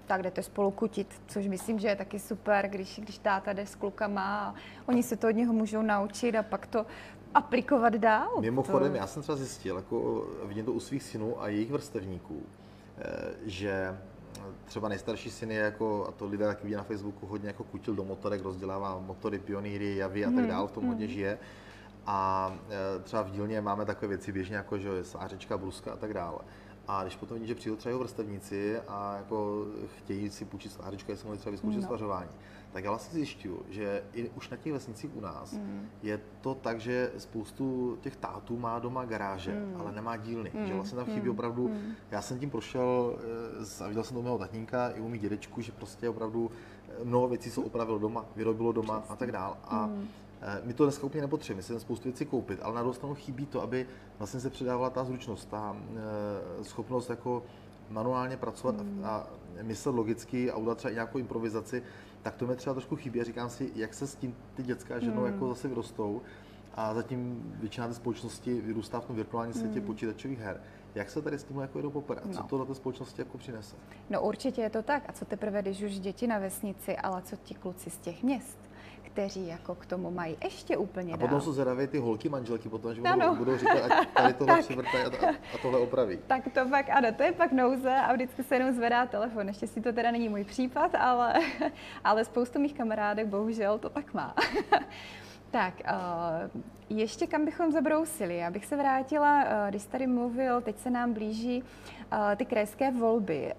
tak jdete spolu kutit, což myslím, že je taky super, když, když táta jde s klukama a oni se to od něho můžou naučit a pak to aplikovat dál. Mimochodem, to... já jsem třeba zjistil, jako vidím to u svých synů a jejich vrstevníků, eh, že třeba nejstarší syn je jako, a to lidé taky vidí na Facebooku, hodně jako kutil do motorek, rozdělává motory, pionýry, javy a tak hmm, dále, v tom hodně hmm. žije. A eh, třeba v dílně máme takové věci běžně, jako že sářečka, bruska a tak dále. A když potom vidí, že přijdou třeba jeho vrstevníci a jako chtějí si půjčit slářičku, jestli mohli třeba vyzkoušet no. svařování, tak já vlastně zjišťuju, že i už na těch vesnicích u nás mm. je to tak, že spoustu těch tátů má doma garáže, mm. ale nemá dílny. Mm. Že vlastně tam chybí mm. opravdu, mm. já jsem tím prošel eh, a viděl jsem to mého tatínka i u mých dědečků, že prostě opravdu eh, mnoho věcí se opravilo doma, vyrobilo doma Přesný. a tak dál. A mm my to dneska úplně nepotřebujeme, my si spoustu věcí koupit, ale na druhou chybí to, aby vlastně se předávala ta zručnost, ta eh, schopnost jako manuálně pracovat mm. a myslet logicky a udělat třeba nějakou improvizaci, tak to mi třeba trošku chybí a říkám si, jak se s tím ty dětská ženou mm. jako zase vyrostou a zatím většina té společnosti vyrůstá v tom virtuálním světě mm. počítačových her. Jak se tady s tím jako jedou poprvé? No. Co to do té společnosti jako přinese? No určitě je to tak. A co teprve, když už děti na vesnici, ale co ti kluci z těch měst? Kteří jako k tomu mají ještě úplně A potom dál. jsou zvědavé ty holky manželky, potom, že budou, budou říkat, ať tady tohle přivrtají a, a tohle opraví. Tak to pak, ano, to je pak nouze a vždycky se jenom zvedá telefon. Ještě si to teda není můj případ, ale, ale spoustu mých kamarádek bohužel to tak má. Tak, uh, ještě kam bychom zabrousili? Já bych se vrátila, uh, když tady mluvil, teď se nám blíží uh, ty krajské volby.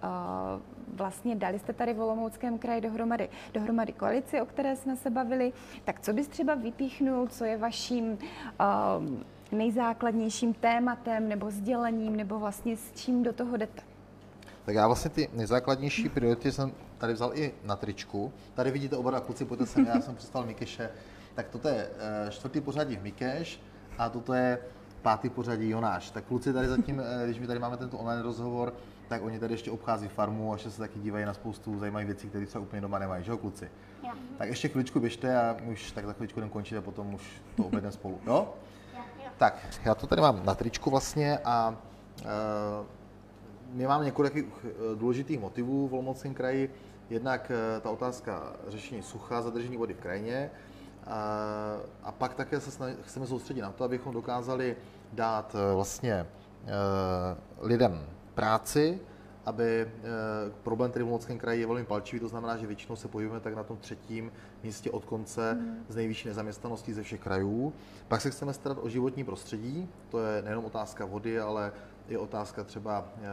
Vlastně dali jste tady v Olomouckém kraji dohromady, dohromady koalici, o které jsme se bavili. Tak co bys třeba vypíchnul, co je vaším uh, nejzákladnějším tématem nebo sdělením, nebo vlastně s čím do toho jdete? Tak já vlastně ty nejzákladnější priority jsem tady vzal i na tričku. Tady vidíte oba kluci, pojďte sem, já jsem představil Mikeše. Tak toto je eh, čtvrtý pořadí v Mikeš a toto je pátý pořadí Jonáš. Tak kluci tady zatím, eh, když my tady máme tento online rozhovor, tak oni tady ještě obchází farmu a ještě se taky dívají na spoustu zajímavých věcí, které třeba úplně doma nemají, že jo, kluci? Jo. Tak ještě chviličku běžte a už tak za chviličku jdem končit a potom už to objedeme spolu, jo? Jo. Tak, já to tady mám na tričku vlastně a uh, my máme několik důležitých motivů v Olomouckém kraji. Jednak ta otázka řešení sucha, zadržení vody v krajině, a pak také se chceme soustředit na to, abychom dokázali dát vlastně lidem práci, aby e, problém tedy v Molockém kraji je velmi palčivý, to znamená, že většinou se pohybujeme tak na tom třetím místě od konce mm. z nejvyšší nezaměstnaností ze všech krajů. Pak se chceme starat o životní prostředí, to je nejenom otázka vody, ale je otázka třeba eh,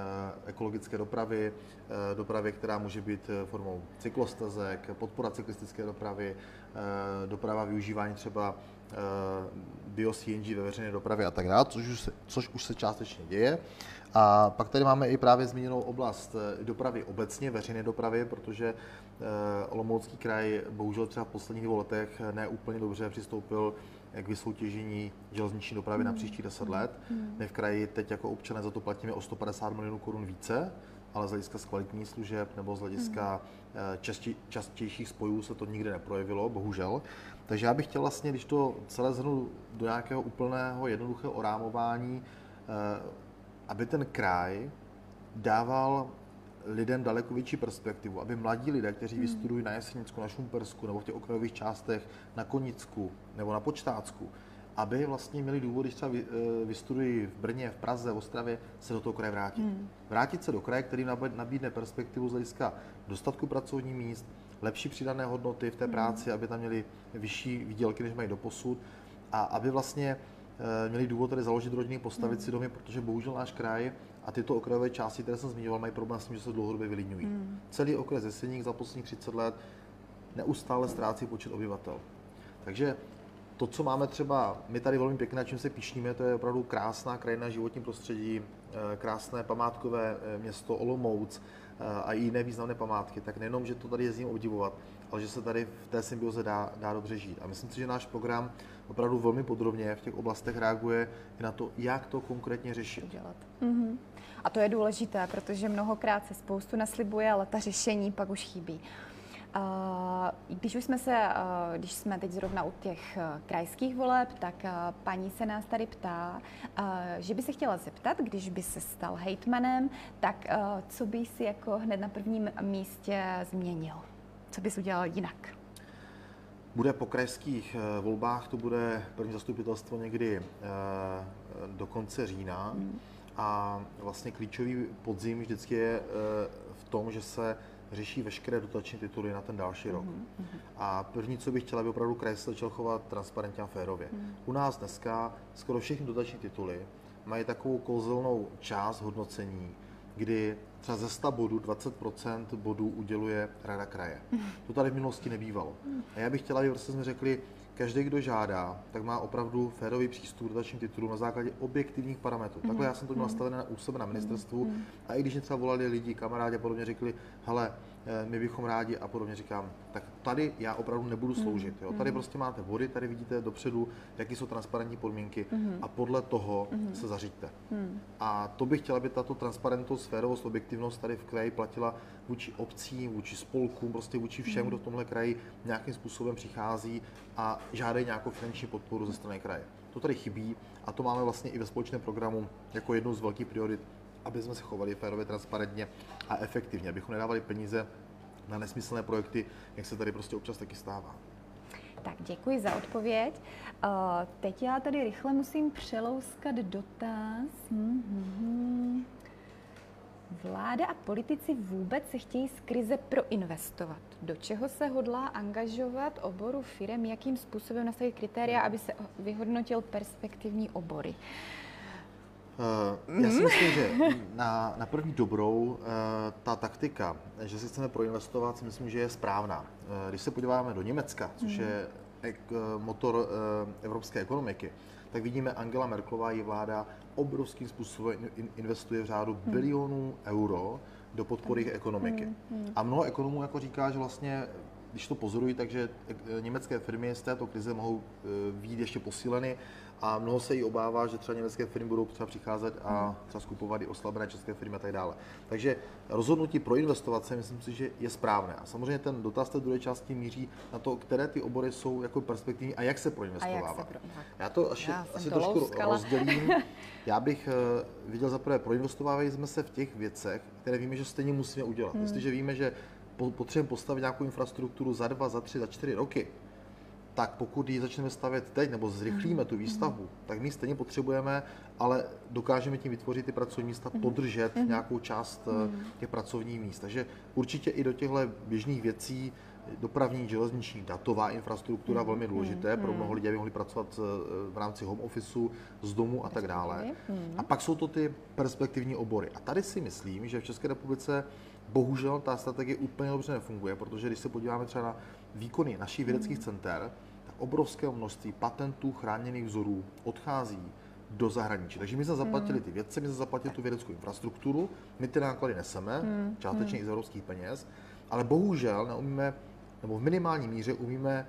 ekologické dopravy, eh, dopravy, která může být eh, formou cyklostezek, podpora cyklistické dopravy, doprava využívání třeba bio-CNG ve veřejné dopravě a tak dále, což už, se, což už se částečně děje. A pak tady máme i právě zmíněnou oblast dopravy obecně, veřejné dopravy, protože Olomoucký kraj bohužel třeba v posledních dvou letech ne úplně dobře přistoupil k vysoutěžení železniční dopravy na příští 10 let. My v kraji teď jako občané za to platíme o 150 milionů korun více, ale z hlediska zkvalitní služeb nebo z hlediska eh, častě, častějších spojů se to nikdy neprojevilo, bohužel. Takže já bych chtěl vlastně, když to celé zhrnu do nějakého úplného jednoduchého orámování, eh, aby ten kraj dával lidem daleko větší perspektivu, aby mladí lidé, kteří hmm. vystudují na Jesenicku, na Šumpersku nebo v těch okrajových částech na Konicku nebo na Počtácku, aby vlastně měli důvod, když třeba eh, vystudují v Brně, v Praze, v Ostravě, se do toho kraje vrátit. Hmm. Vrátit se do kraje, který nabídne perspektivu z hlediska dostatku pracovních míst, lepší přidané hodnoty v té hmm. práci, aby tam měli vyšší výdělky, než mají do posud a aby vlastně eh, měli důvod tady založit rodiny, postavit hmm. si domy, protože bohužel náš kraj a tyto okrajové části, které jsem zmiňoval, mají problém s tím, že se dlouhodobě vylidňují. Hmm. Celý okres Jeseník za posledních 30 let neustále ztrácí počet obyvatel. Takže to, co máme třeba, my tady velmi pěkné, čím se píšníme, to je opravdu krásná krajina životní prostředí, eh, krásné památkové eh, město Olomouc eh, a i jiné významné památky. Tak nejenom, že to tady jezdím obdivovat, ale že se tady v té symbioze dá, dá dobře žít. A myslím si, že náš program opravdu velmi podrobně v těch oblastech reaguje i na to, jak to konkrétně řešit. Dělat. Mm-hmm. A to je důležité, protože mnohokrát se spoustu naslibuje, ale ta řešení pak už chybí. Když už jsme se, když jsme teď zrovna u těch krajských voleb, tak paní se nás tady ptá, že by se chtěla zeptat, když by se stal hejtmanem, tak co by si jako hned na prvním místě změnil? Co bys udělal jinak? Bude po krajských volbách, to bude první zastupitelstvo někdy do konce října. Hmm. A vlastně klíčový podzim vždycky je e, v tom, že se řeší veškeré dotační tituly na ten další mm-hmm. rok. Mhm. A první, co bych chtěla, aby opravdu kraj se začal chovat transparentně a férově. Mm. U nás dneska skoro všechny dotační tituly mají takovou kouzelnou část hodnocení, kdy třeba ze 100 bodů 20% bodů uděluje Rada kraje. Mm. To tady v minulosti nebývalo. Mm. A já bych chtěla, aby prostě jsme řekli, každý, kdo žádá, tak má opravdu férový přístup k dotačním titulům na základě objektivních parametrů. Mm-hmm. Takhle já jsem to měl mhm. nastavené u sebe na ministerstvu mm-hmm. a i když mě třeba volali lidi, kamarádi a podobně, řekli, hele, my bychom rádi a podobně říkám, tak tady já opravdu nebudu mhm. sloužit. Jo? Tady mhm. prostě máte vody, tady vidíte dopředu, jaké jsou transparentní podmínky a podle toho se zaříďte. A to bych chtěla, aby tato transparentnost, sférovost, objektivnost tady v kraji platila vůči obcím, vůči spolkům, prostě vůči všem, kdo v tomhle kraji nějakým způsobem přichází a žádají nějakou finanční podporu ze strany kraje. To tady chybí a to máme vlastně i ve společném programu jako jednu z velkých priorit, aby jsme se chovali férově, transparentně a efektivně, abychom nedávali peníze na nesmyslné projekty, jak se tady prostě občas taky stává. Tak děkuji za odpověď. Uh, teď já tady rychle musím přelouskat dotaz. Mm-hmm. Vláda a politici vůbec se chtějí z krize proinvestovat. Do čeho se hodlá angažovat oboru firem, jakým způsobem nastavit kritéria, aby se vyhodnotil perspektivní obory? Uh, já si myslím, že na, na první dobrou uh, ta taktika, že si chceme proinvestovat, si myslím, že je správná. Uh, když se podíváme do Německa, což mm. je ek, motor evropské ekonomiky, tak vidíme, Angela Merklová i vláda obrovským způsobem investuje v řádu hmm. bilionů euro do podpory ekonomiky. Hmm. A mnoho ekonomů jako říká, že vlastně když to pozorují, takže německé firmy z této krize mohou výjít ještě posíleny a mnoho se jí obává, že třeba německé firmy budou třeba přicházet a třeba skupovat i oslabené české firmy a tak dále. Takže rozhodnutí pro investovat se myslím si, že je správné. A samozřejmě ten dotaz té druhé části míří na to, které ty obory jsou jako perspektivní a jak se proinvestovávat. Pro... Já to až, Já asi to trošku louskala. rozdělím. Já bych uh, viděl zaprvé, proinvestovávali jsme se v těch věcech, které víme, že stejně musíme udělat. Hmm. Jestliže víme, že potřebujeme postavit nějakou infrastrukturu za dva, za tři, za čtyři roky, tak pokud ji začneme stavět teď nebo zrychlíme tu výstavbu, tak my stejně potřebujeme, ale dokážeme tím vytvořit ty pracovní místa, mhm. podržet mhm. nějakou část eh, těch pracovních míst. Takže určitě i do těchto běžných věcí dopravní, železniční, datová infrastruktura velmi důležité pro mnoho lidí, aby mohli pracovat eh, v rámci home officeu, z domu a tak dále. A pak jsou to ty perspektivní obory. A tady si myslím, že v České republice bohužel ta strategie úplně dobře nefunguje, protože když se podíváme třeba na výkony našich vědeckých center, tak obrovské množství patentů, chráněných vzorů odchází do zahraničí. Takže my jsme zaplatili ty vědce, my jsme zaplatili tu vědeckou infrastrukturu, my ty náklady neseme, částečně i z evropských peněz, ale bohužel neumíme, nebo v minimální míře umíme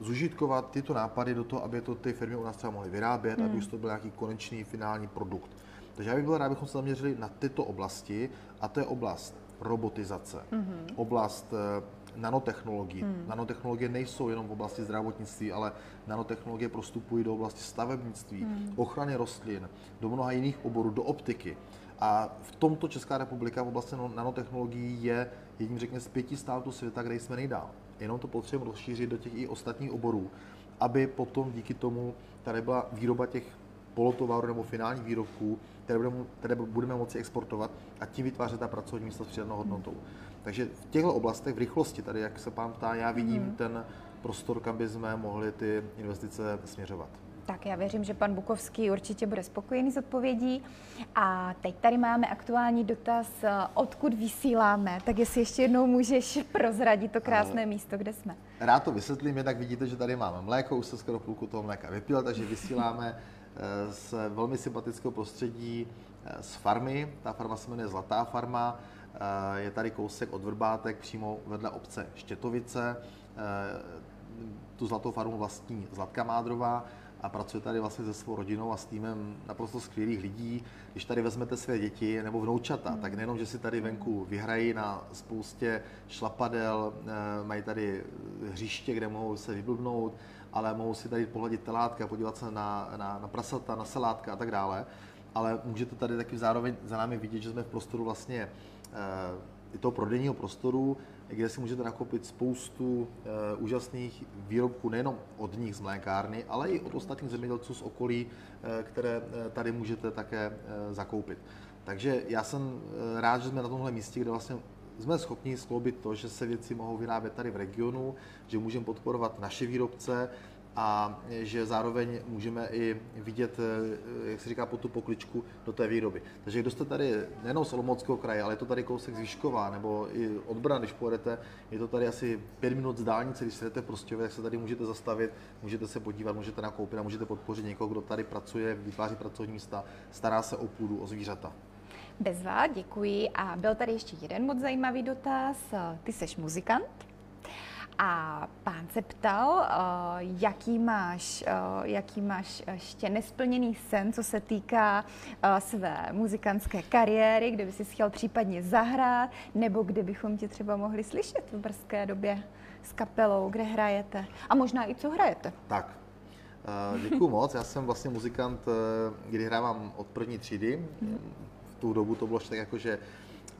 zužitkovat tyto nápady do toho, aby to ty firmy u nás třeba mohly vyrábět, hmm. aby už to byl nějaký konečný finální produkt. Takže já bych byl rád, abychom se zaměřili na tyto oblasti, a to je oblast robotizace, mm-hmm. oblast eh, nanotechnologií. Mm. Nanotechnologie nejsou jenom v oblasti zdravotnictví, ale nanotechnologie prostupují do oblasti stavebnictví, mm. ochrany rostlin, do mnoha jiných oborů, do optiky. A v tomto Česká republika v oblasti nanotechnologií je jedním, řekněme, z pěti států světa, kde jsme nejdál. Jenom to potřebujeme rozšířit do těch i ostatních oborů, aby potom díky tomu tady byla výroba těch polotovaru nebo finálních výrobků, které budeme, které budeme moci exportovat a tím vytvářet ta pracovní místa s přidanou hodnotou. Takže v těchto oblastech, v rychlosti, tady jak se pán ptá, já vidím mm. ten prostor, kam by jsme mohli ty investice směřovat. Tak já věřím, že pan Bukovský určitě bude spokojený s odpovědí. A teď tady máme aktuální dotaz, odkud vysíláme. Tak jestli ještě jednou můžeš prozradit to krásné místo, kde jsme. Rád to vysvětlím, jednak vidíte, že tady máme mléko, už se skoro půlku toho mléka vypil, takže vysíláme z velmi sympatického prostředí eh, z farmy. Ta farma se jmenuje Zlatá farma. Eh, je tady kousek od Vrbátek přímo vedle obce Štětovice. Tu zlatou farmu vlastní Zlatka Mádrová a pracuje tady vlastně se svou rodinou a s týmem naprosto skvělých lidí. Když tady vezmete své děti nebo vnoučata, hmm. tak nejenom, že si tady venku vyhrají na spoustě šlapadel, mají tady hřiště, kde mohou se vyblbnout, ale mohou si tady pohledit telátka, podívat se na, na, na prasata, na salátka a tak dále. Ale můžete tady taky zároveň za námi vidět, že jsme v prostoru vlastně e, toho prodejního prostoru, kde si můžete nakoupit spoustu e, úžasných výrobků nejenom od nich z mlékárny, ale i od ostatních zemědělců z okolí, e, které tady můžete také e, zakoupit. Takže já jsem rád, že jsme na tomhle místě, kde vlastně jsme schopni skloubit to, že se věci mohou vyrábět tady v regionu, že můžeme podporovat naše výrobce a že zároveň můžeme i vidět, eh, jak se říká, po tu pokličku do té výroby. Takže kdo jste tady nejenom z Olomouckého kraje, ale je to tady kousek z nebo i od Brna, když pojedete, je to tady asi pět minut z dálnice, když jdete v Prostějově, tak se tady můžete zastavit, můžete se podívat, můžete nakoupit a můžete podpořit někoho, kdo tady pracuje, vytváří pracovní místa, stará se o půdu, o zvířata. Bezva, děkuji. A byl tady ještě jeden moc zajímavý dotaz. Ty jsi muzikant? A pán se ptal, eh, jaký máš, eh, jaký máš ještě nesplněný sen, co se týká eh, své muzikantské kariéry, kde by si chtěl případně zahrát, nebo kde bychom tě třeba mohli slyšet v brzké době s kapelou, kde hrajete a možná i co hrajete. Tak, děkuji moc. Já jsem vlastně muzikant, kdy hrávám od první třídy. Tu dobu to bylo tak jako, že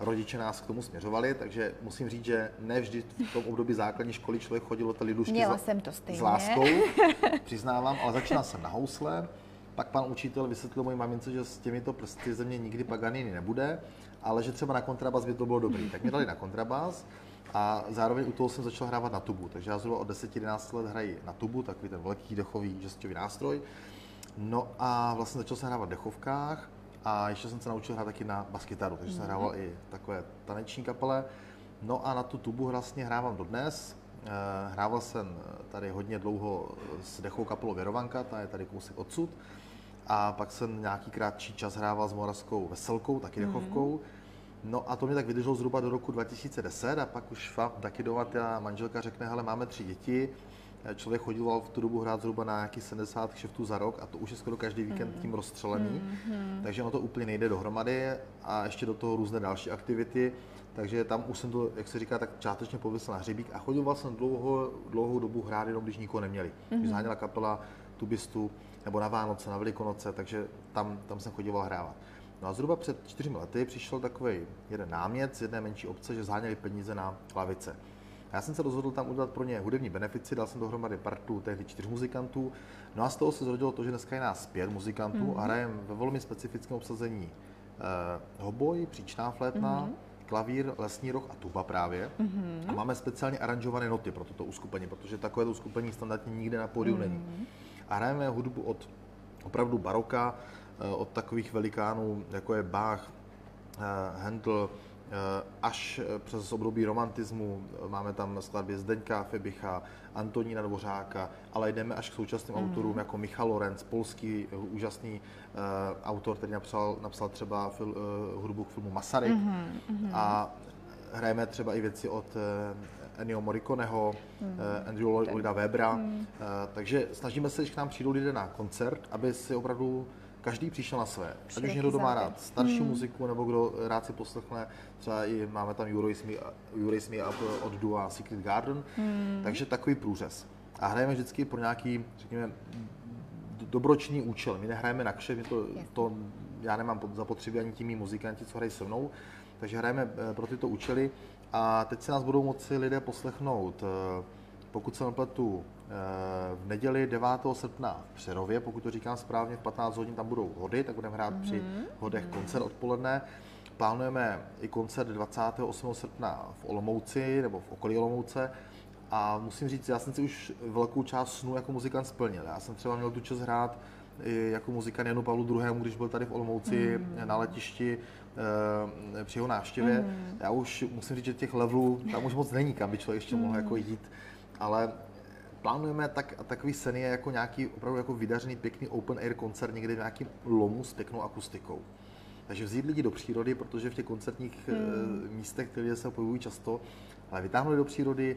rodiče nás k tomu směřovali, takže musím říct, že ne vždy v tom období základní školy člověk chodil do lidušky Měla jsem to stejně. s láskou, přiznávám, ale začínal jsem na housle, pak pan učitel vysvětlil mojí mamince, že s těmito prsty ze mě nikdy Paganini nebude ale že třeba na kontrabas by to bylo dobrý. Tak mě dali na kontrabas a zároveň u toho jsem začal hrávat na tubu. Takže já zhruba od 10-11 let hraji na tubu, takový ten velký dechový žestový nástroj. No a vlastně začal jsem hrávat v dechovkách a ještě jsem se naučil hrát taky na baskytaru, takže jsem hrával i takové taneční kapele. No a na tu tubu vlastně hrávám dodnes. Eh, Hrával jsem tady hodně dlouho s dechovou kapelou Věrovanka, ta je tady kousek odsud. A pak jsem nějaký krátší čas hrával s moravskou veselkou, taky dechovkou. No a to mě tak vydrželo zhruba do roku 2010 a pak už fakt taky ta manželka řekne, hele, máme tři děti, Člověk chodil v tu dobu hrát zhruba na nějaký 70 kšeftů za rok a to už je skoro každý víkend tím rozstřelený, takže ono to úplně nejde dohromady a ještě do toho různé další aktivity. Takže tam už jsem to, jak se říká, tak částečně pověsil na hřebík a chodil jsem dlouho, dlouhou dobu hrát jenom, když nikoho neměli. Mm-hmm. Když zháněla kapela tubistu nebo na Vánoce, na Velikonoce, takže tam, tam jsem chodil hrávat. No a zhruba před čtyřmi lety přišel takový jeden námět z jedné menší obce, že zháněli peníze na lavice. Já jsem se rozhodl tam udělat pro ně hudební benefici, dal jsem dohromady partu tehdy čtyř muzikantů. No a z toho se zrodilo to, že dneska je nás pět muzikantů mm-hmm. a hrajeme ve velmi specifickém obsazení uh, hoboj, příčná flétna, mm-hmm klavír, lesní roh a tuba právě. Mm-hmm. A máme speciálně aranžované noty pro toto uskupení, protože takové uskupení standardně nikde na pódiu mm-hmm. není. A hrajeme hudbu od opravdu baroka, eh, od takových velikánů, jako je Bach, eh, Handel, Eh, až eh, přes období romantismu. Máme tam skladby Zdeňka Febicha, Antonína Dvořáka, ale jdeme až k současným mm. autorům jako Michal Lorenz, polský eh, úžasný uh, autor, který napsal, napsal třeba fil, uh, hudbu k filmu Masaryk. Mm-hmm. A hrajeme třeba i věci od uh, Ennio Morriconeho, mm. Andrew Lloyda Webera. Mm. Takže snažíme se, když k nám přijdou lidé na koncert, aby si opravdu každý přišel na své. Ať už někdo doma rád starší hmm. muziku, nebo kdo rád si poslechne, třeba i máme tam You Raise Me, you Raise Me Up od Dua Secret Garden, hmm. takže takový průřez. A hrajeme vždycky pro nějaký, řekněme, dobročný účel. My nehrajeme na kše, to, to, já nemám zapotřebí ani tím muzikanti, co hrají se mnou, takže hrajeme eh, pro tyto účely. A teď se nás budou moci lidé poslechnout eh, pokud se nepletu, eh, v neděli 9. srpna v Přerově, pokud to říkám správně, v 15 hodin tam budou hody, tak budeme hrát mm-hmm. při mhm. hodech koncert odpoledne. Plánujeme i koncert 28. srpna v Olomouci nebo v okolí Olomouce. A musím říct, já jsem si už velkou část snu jako muzikant splnil. Já jsem třeba měl tu čas hrát jako muzikant Janu Pavlu II., když byl tady v Olomouci mm. na letišti e, při jeho návštěvě. Mm. Já už musím říct, že těch levelů tam už moc není, kam by člověk ještě mm. mohl jako jít ale plánujeme tak, takový sen je jako nějaký opravdu jako vydařený pěkný open air koncert někde v nějakým lomu s pěknou akustikou. Takže vzít lidi do přírody, protože v těch koncertních hmm. místech, které se pohybují často, ale vytáhnout do přírody,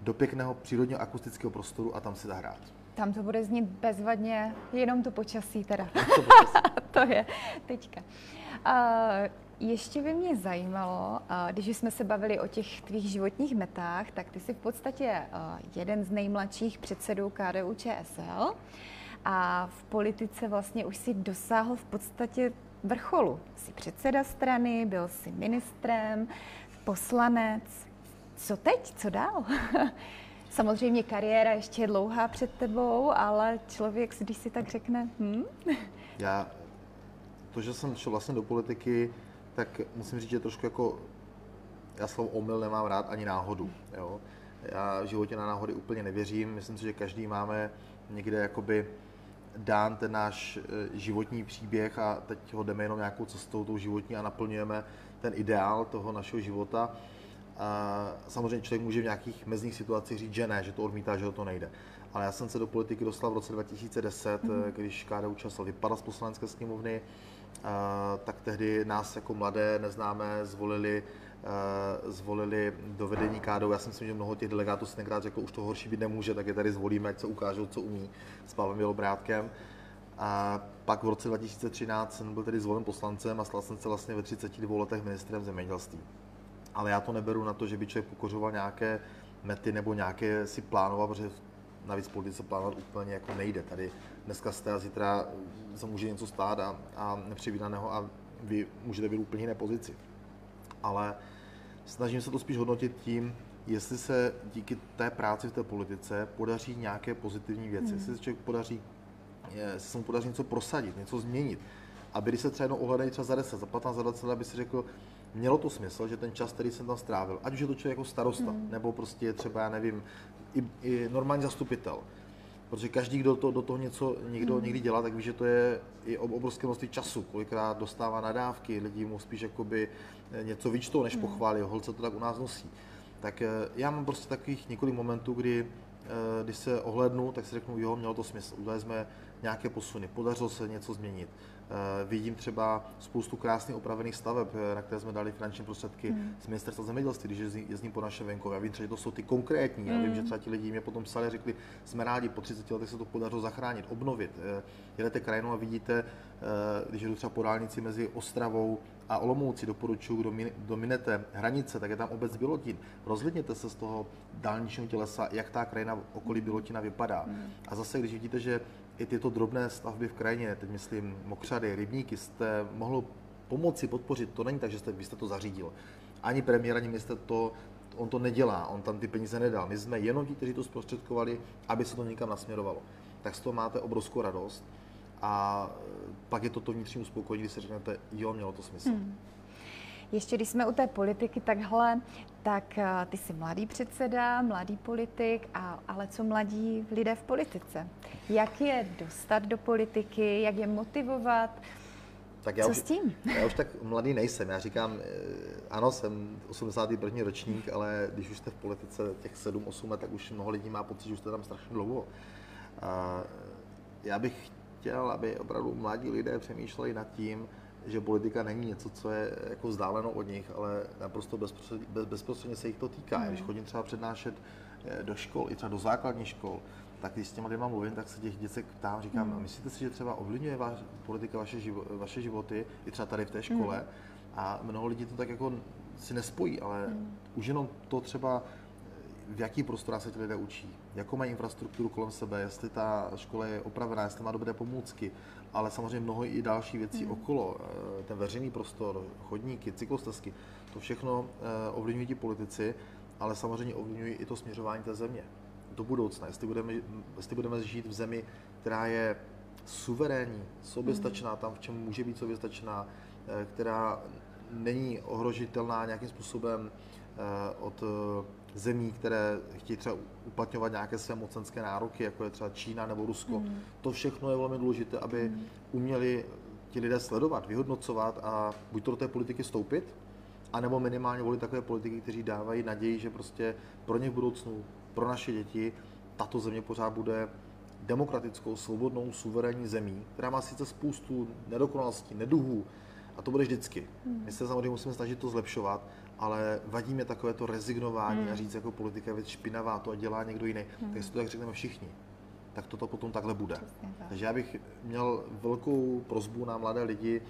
do pěkného přírodního akustického prostoru a tam si zahrát. Tam to bude znít bezvadně, jenom to počasí teda. To, počasí. to je teďka. Uh, ještě by mě zajímalo, když jsme se bavili o těch tvých životních metách, tak ty jsi v podstatě jeden z nejmladších předsedů KDU ČSL a v politice vlastně už si dosáhl v podstatě vrcholu. Jsi předseda strany, byl jsi ministrem, poslanec. Co teď? Co dál? Samozřejmě kariéra ještě je dlouhá před tebou, ale člověk, když si tak řekne, hm? Já, to, že jsem šel vlastně do politiky, tak musím říct, že trošku jako, já slovo omyl nemám rád ani náhodu. Jo? Já v životě na náhody úplně nevěřím, myslím si, že každý máme někde jakoby dán ten náš e, životní příběh a teď ho jdeme jenom nějakou cestou, tou životní a naplňujeme ten ideál toho našeho života. A samozřejmě člověk může v nějakých mezních situacích říct, že ne, že to odmítá, že to nejde. Ale já jsem se do politiky dostal v roce 2010, mm-hmm. když KDU ČSL vypadla z poslanecké sněmovny, tak tehdy nás jako mladé neznámé zvolili zvolili do vedení KDU. Já si myslím, že mnoho těch delegátů si tenkrát řeklo, už to horší být nemůže, tak je tady zvolíme, ať se ukážou, co umí s Pavlem Bělobrátkem. A pak v roce 2013 jsem byl tedy zvolen poslancem a stal jsem se vlastně ve 32 letech ministrem zemědělství. Ale já to neberu na to, že by člověk pokořoval nějaké mety nebo nějaké si plánoval, protože navíc politice plánovat úplně jako nejde. Tady dneska jste a zítra se může něco stát a, a nepředvídaného a vy můžete být úplně jiné pozici. Ale snažím se to spíš hodnotit tím, jestli se díky té práci v té politice podaří nějaké pozitivní věci, hmm. jestli se člověk podaří, jestli se mu podaří něco prosadit, něco změnit. Aby když se třeba jednou ohledají třeba za 10, za 15, za 20 aby si řekl, mělo to smysl, že ten čas, který jsem tam strávil, ať už je to člověk jako starosta, hmm. nebo prostě třeba, já nevím, i, i normální zastupitel, protože každý, kdo to, do toho něco někdo hmm. někdy dělá, tak ví, že to je i obrovské množství času. Kolikrát dostává nadávky, lidi mu spíš jakoby eh, něco vyčtou, než hmm. pochválí. Holce to tak u nás nosí. Tak eh, já mám prostě takových několik momentů, kdy Eh, když se ohlednu, tak si řeknu, jo, mělo to smysl. Udělali jsme nějaké posuny, podařilo se něco změnit. Eh, vidím třeba spoustu krásných opravených staveb, eh, na které jsme dali finanční prostředky hmm. z ministerstva zemědělství, když jezdím po našem venkově. Já vím že to jsou ty konkrétní. Já vím, hmm. že třeba ti lidi mě potom psali a řekli, jsme rádi, po 30 letech se to podařilo zachránit, obnovit. Jedete krajinou a vidíte, když jdu třeba po dálnici mezi Ostravou a Olomouci doporučuji, kdo dominete hranice, tak je tam obec Bilotin. Rozhledněte se z toho dálničního tělesa, jak ta krajina okolí Bilotina vypadá. Mm. A zase, když vidíte, že i tyto drobné stavby v krajině, teď myslím mokřady, rybníky, jste mohlo pomoci podpořit, to není tak, že jste, vy jste to zařídil. Ani premiér, ani minister to, on to nedělá, on tam ty peníze nedal. My jsme jenom ti, kteří to zprostředkovali, aby se to někam nasměrovalo. Tak z toho máte obrovskou radost a pak je to to vnitřní uspokojení, když si řeknete, jo, mělo to smysl. Hmm. Ještě když jsme u té politiky takhle, tak eh, ty jsi mladý předseda, mladý politik, a, ale co mladí lidé v politice? Jak je dostat do politiky, jak je motivovat? Tak já Co už, s tím? Já už tak mladý nejsem. Já říkám, eh, ano, jsem 81. ročník, ale když už jste v politice těch 7-8 let, tak už mnoho lidí má pocit, že už jste tam strašně dlouho. A já bych chtěl, aby opravdu mladí lidé přemýšleli nad tím, že politika není něco, co je jako vzdáleno od nich, ale naprosto bezprostředně, bez, bezprostředně se jich to týká. Mm. Když chodím třeba přednášet eh, do škol, i třeba do základních škol, tak když s těma lidma mluvím, tak se těch děcek ptám, říkám, mm. myslíte si, že třeba ovlivňuje váš, politika vaše, živo, vaše životy, i třeba tady v té škole? Mm. A mnoho lidí to tak jako si nespojí, ale mm. už jenom to třeba v jaký prostorách se ti lidé učí, jakou mají infrastrukturu kolem sebe, jestli ta škola je opravená, jestli má dobré pomůcky, ale samozřejmě mnoho i další věcí mm. okolo, eh, ten veřejný prostor, chodníky, cyklostezky, to všechno eh, ovlivňují ti politici, ale samozřejmě ovlivňují i to směřování té země do budoucna, jestli budeme, jestli budeme žít v zemi, která je suverénní, soběstačná mm. tam, v čem může být soběstačná, eh, která není ohrožitelná nějakým způsobem od zemí, které chtějí třeba uplatňovat nějaké své mocenské nároky, jako je třeba Čína nebo Rusko. Mm. To všechno je velmi důležité, aby mm. uměli ti lidé sledovat, vyhodnocovat a buď to do té politiky stoupit, anebo minimálně volit takové politiky, kteří dávají naději, že prostě pro ně v budoucnu, pro naše děti, tato země pořád bude demokratickou, svobodnou, suverénní zemí, která má sice spoustu nedokonalostí, neduhů, a to bude vždycky. Hmm. My se samozřejmě musíme snažit to zlepšovat, ale vadí mě takové to rezignování hmm. a říct jako politika je věc špinavá, to dělá někdo jiný. Hmm. Tak si to tak řekneme všichni tak toto potom takhle bude. Přesně, tak. Takže já bych měl velkou prozbu na mladé lidi,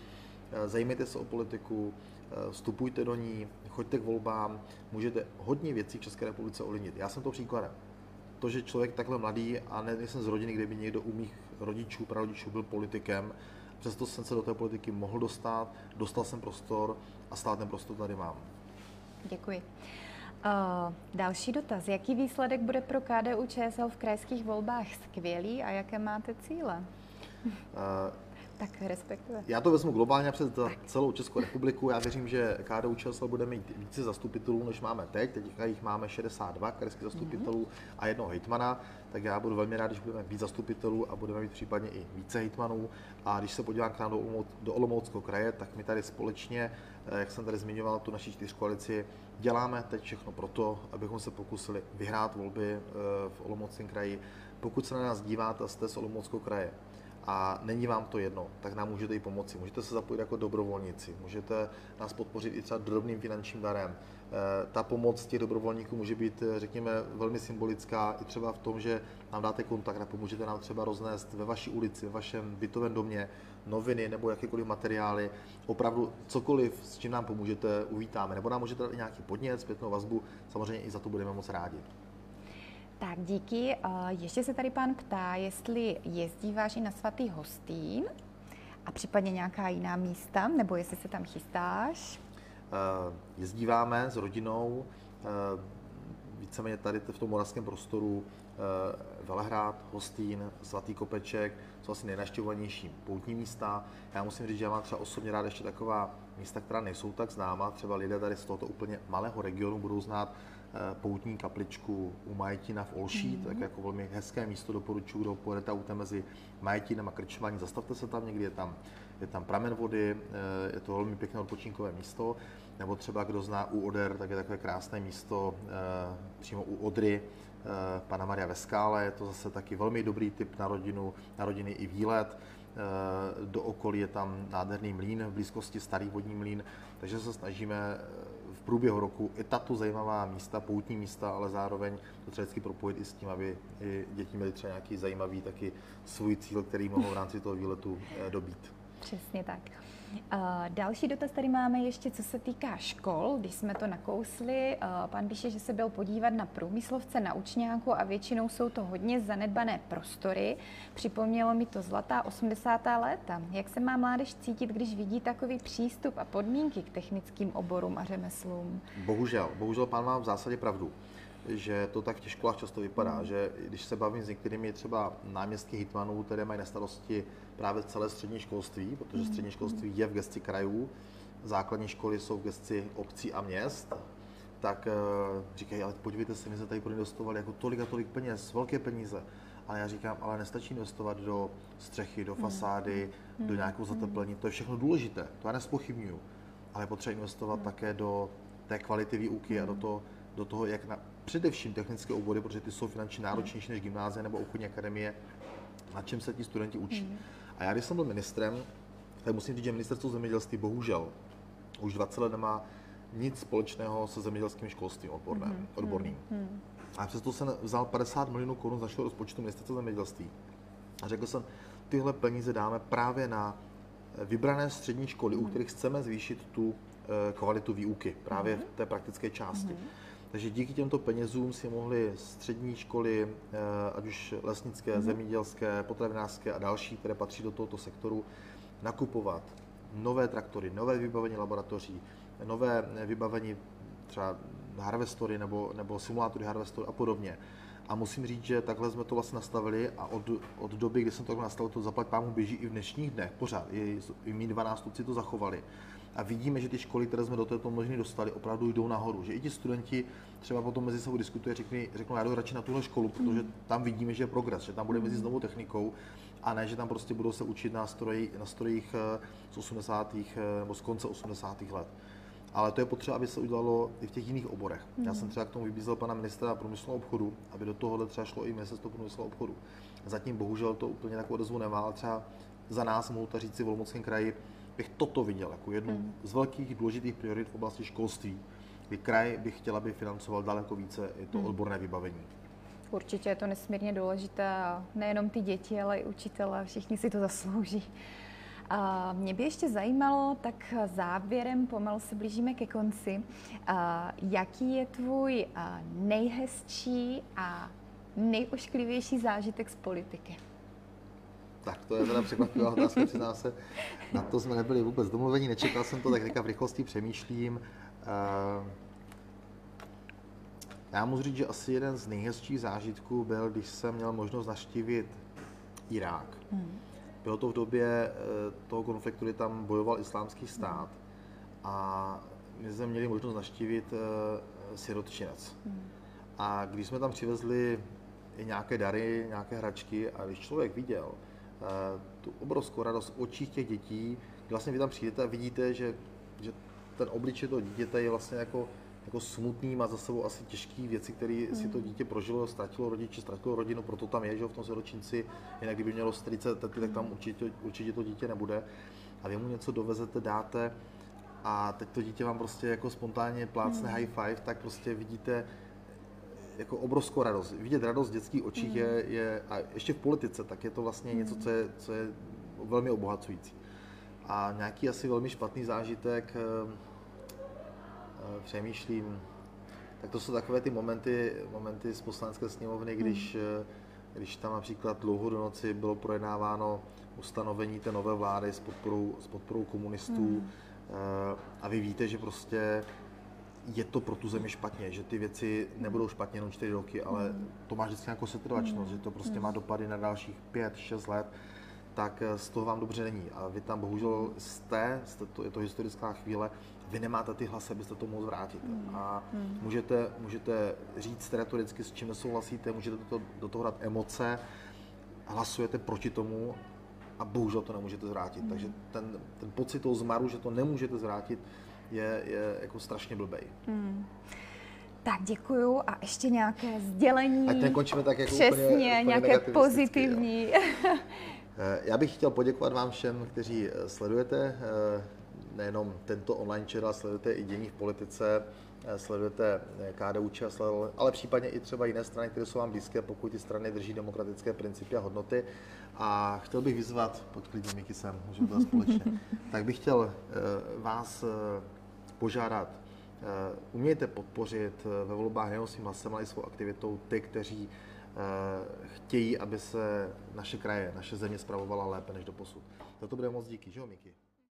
eh, zajímejte se o politiku, eh, vstupujte do ní, choďte k volbám, můžete hodně věcí v České republice ovlivnit. Já jsem to příkladem. To, že člověk takhle mladý a ne, nejsem z rodiny, kde by někdo u mých rodičů, prarodičů byl politikem, Přesto jsem se do té politiky mohl dostat, dostal jsem prostor a stále ten prostor tady mám. Děkuji. Uh, další dotaz. Jaký výsledek bude pro KDU ČSL v krajských volbách skvělý a jaké máte cíle? Uh, tak respektive. Já to vezmu globálně přes celou Českou republiku. Já věřím, že KDU ČSL bude mít více zastupitelů, než máme teď. Teď jich máme 62 krajských zastupitelů mm-hmm. a jednoho hejtmana. Tak já budu velmi rád, když budeme víc zastupitelů a budeme mít případně i více hejtmanů. A když se podívám k nám do, Olomouc, do Olomouckého kraje, tak my tady společně, jak jsem tady zmiňoval, tu naší čtyřkoalici, děláme teď všechno pro to, abychom se pokusili vyhrát volby eh, v Olomouckém kraji. Pokud se na nás díváte a jste z Olomouckého kraje, a není vám to jedno, tak nám můžete i pomoci. Můžete se zapojit jako dobrovolníci, můžete nás podpořit i třeba drobným finančním darem. Eh, ta pomoc těch dobrovolníků může být, eh, řekněme, velmi symbolická i třeba v tom, že nám dáte kontakt a pomůžete nám třeba roznést ve vaší ulici, ve vašem bytovém domě noviny nebo jakékoliv materiály. Opravdu cokoliv, s čím nám pomůžete, uvítáme. Nebo nám můžete dát i nějaký podnět, zpětnou vazbu, samozřejmě i za to budeme moc rádi. Tak díky. Ještě se tady pán ptá, jestli jezdíváš i na svatý hostín a případně nějaká jiná místa, nebo jestli se tam chystáš? Eh, jezdíváme s rodinou, eh, víceméně tady v tom moravském prostoru Velehrad, Hostín, Svatý Kopeček, jsou asi nejnaštěvovanější poutní místa. Já musím říct, že já mám třeba osobně rád ještě taková místa, která nejsou tak známa. Třeba lidé tady z tohoto úplně malého regionu budou znát Eh, poutní kapličku u Majetina v Olší, mm-hmm. tak jako velmi hezké místo doporučuji, kdo pojedete autem mezi Majetinem a Krčmaní, zastavte se tam někdy, je tam, je tam pramen vody, eh, je to velmi pěkné odpočinkové místo, nebo třeba kdo zná u Oder, tak je takové krásné místo eh, přímo u Odry, Pana Maria ve skále, je to zase taky velmi dobrý typ na rodinu, na rodiny i výlet. Do okolí je tam nádherný mlín, v blízkosti starý vodní mlín, takže se snažíme v průběhu roku i tato zajímavá místa, poutní místa, ale zároveň to třeba vždycky propojit i s tím, aby i děti měly třeba nějaký zajímavý taky svůj cíl, který mohou v rámci toho výletu eh, dobít. Přesně tak. Další dotaz tady máme ještě, co se týká škol. Když jsme to nakousli, pan píše, že se byl podívat na průmyslovce na učňáku a většinou jsou to hodně zanedbané prostory. Připomnělo mi to zlatá 80. léta. Jak se má mládež cítit, když vidí takový přístup a podmínky k technickým oborům a řemeslům? Bohužel, bohužel pán má v zásadě pravdu že to tak v těch školách často vypadá, mm. že když se bavím s některými třeba náměstky hitmanů, které mají na starosti právě celé střední školství, protože střední hmm. školství je v gesti krajů, základní školy jsou v gesti obcí a měst, tak uh, říkají, ale podívejte se, my jsme tady proinvestovali jako tolik a tolik peněz, velké peníze. Ale já říkám, ale nestačí investovat do střechy, do hmm. fasády, mm. do nějakého zateplení, to je všechno důležité, to já nespochybnuju. Ale potřeba investovat mm. také do té kvality výuky a do toho, do toho, jak na, především technické obory, protože ty jsou finančně náročnější než gymnázie nebo obchodní akademie, na čem se ti studenti učí. Mm. A já, když jsem byl ministrem, tak musím říct, že ministerstvo zemědělství bohužel už 20 let nemá nic společného se zemědělským školstvím odborným. Mm. odborným. Mm. A přesto jsem vzal 50 milionů korun z našeho rozpočtu ministerstva zemědělství a řekl jsem, tyhle peníze dáme právě na vybrané střední školy, mm. u kterých chceme zvýšit tu eh, kvalitu výuky, právě v té praktické části. Mm. Takže díky těmto penězům si mohly střední školy, eh, ať už lesnické, mm-hmm. zemědělské, potravinářské a další, které patří do tohoto sektoru, nakupovat nové traktory, nové vybavení laboratoří, nové vybavení třeba harvestory nebo, nebo simulátory harvestory a podobně. A musím říct, že takhle jsme to vlastně nastavili a od, od doby, kdy jsem to nastavil, to zaplať pámu běží i v dnešních dnech pořád. I, i mý dva nástupci to zachovali. A vidíme, že ty školy, které jsme do této možnosti dostali, opravdu jdou nahoru. Že i ti studenti třeba potom mezi sebou diskutují, řeknou, řeknou, já jdu radši na tuhle školu, protože tam vidíme, že je progres, že tam bude mezi s novou technikou a ne, že tam prostě budou se učit na, stroji, na strojích eh, z 80. Eh, nebo z konce 80. let. Ale to je potřeba, aby se udělalo i v těch jiných oborech. Mm. Já jsem třeba k tomu vybízel pana ministra průmyslu a obchodu, aby do tohohle třeba šlo i ministerstvo průmyslu a obchodu. Zatím bohužel to úplně takovou odezvu nemá, ale třeba za nás, mohu to říct si v Olomouckém kraji, bych toto viděl jako jednu mm. z velkých důležitých priorit v oblasti školství, kdy kraj bych chtěl, aby financoval daleko více i to mm. odborné vybavení. Určitě je to nesmírně důležité a nejenom ty děti, ale i učitele, všichni si to zaslouží. A mě by ještě zajímalo, tak závěrem pomalu se blížíme ke konci, a jaký je tvůj nejhezčí a nejošklivější zážitek z politiky? Tak to je teda překvapivá otázka, přiznám se. Na to jsme nebyli vůbec domluveni, nečekal jsem to, tak teďka v rychlosti přemýšlím. Já musím říct, že asi jeden z nejhezčích zážitků byl, když jsem měl možnost naštívit Irák. Hmm. Bylo to v době eh, toho konfliktu, kdy tam bojoval islámský stát a my jsme měli možnost naštívit eh, sirotčinec. Hmm. A když jsme tam přivezli i nějaké dary, nějaké hračky a když člověk viděl eh, tu obrovskou radost v očích těch dětí, vlastně vy tam přijdete a vidíte, že, že ten obličej toho dítěte je vlastně jako jako smutný, má za sebou asi těžké věci, které hmm. si to dítě prožilo, ztratilo rodiče, ztratilo rodinu, proto tam je, že v tom siročinci, jinak kdyby mělo 40 tety, tak tam určitě, určitě to dítě nebude. A vy mu něco dovezete, dáte a teď to dítě vám prostě jako spontánně plácne hmm. high five, tak prostě vidíte jako obrovskou radost. Vidět radost v dětských očích hmm. je, je, a ještě v politice, tak je to vlastně hmm. něco, co je, co je velmi obohacující. A nějaký asi velmi špatný zážitek, eh, Eh, přemýšlím, tak to jsou takové ty momenty, momenty z poslanecké sněmovny, když, hmm. když tam například dlouho do noci bylo projednáváno ustanovení té nové vlády s podporou, s podporou komunistů hmm. a vy víte, že prostě je to pro tu zemi špatně, že ty věci nebudou špatně jenom čtyři roky, ale to má vždycky nějakou setrvačnost, že to prostě má dopady na dalších pět, šest let, tak z toho vám dobře není. A vy tam bohužel jste, jste to, je to historická chvíle, vy nemáte ty hlasy, abyste to mohli zvrátit. A můžete, můžete říct retoricky, s čím nesouhlasíte, můžete do toho, do toho dát emoce, hlasujete proti tomu a bohužel to nemůžete zvrátit. Takže ten, ten pocit toho zmaru, že to nemůžete zvrátit, je, je jako strašně blbej. Hmm. Tak děkuju a ještě nějaké sdělení. Ať nekončíme tak jako Přesně, úplně, úplně nějaké pozitivní. Eh, já bych chtěl poděkovat vám všem, kteří eh, sledujete eh, nejenom tento online channel, sledujete i dění v politice, sledujete KDU ČSL, ale případně i třeba jiné strany, které jsou vám blízké, pokud ty strany drží demokratické principy a hodnoty. A chtěl bych vyzvat, pojď klidně Miky sem, můžeme to společně, tak bych chtěl vás požádat, umějte podpořit ve volbách nejenom svým hlasem, ale i svou aktivitou ty, kteří chtějí, aby se naše kraje, naše země spravovala lépe než do posud. Za to bude moc díky, že jo, Miky?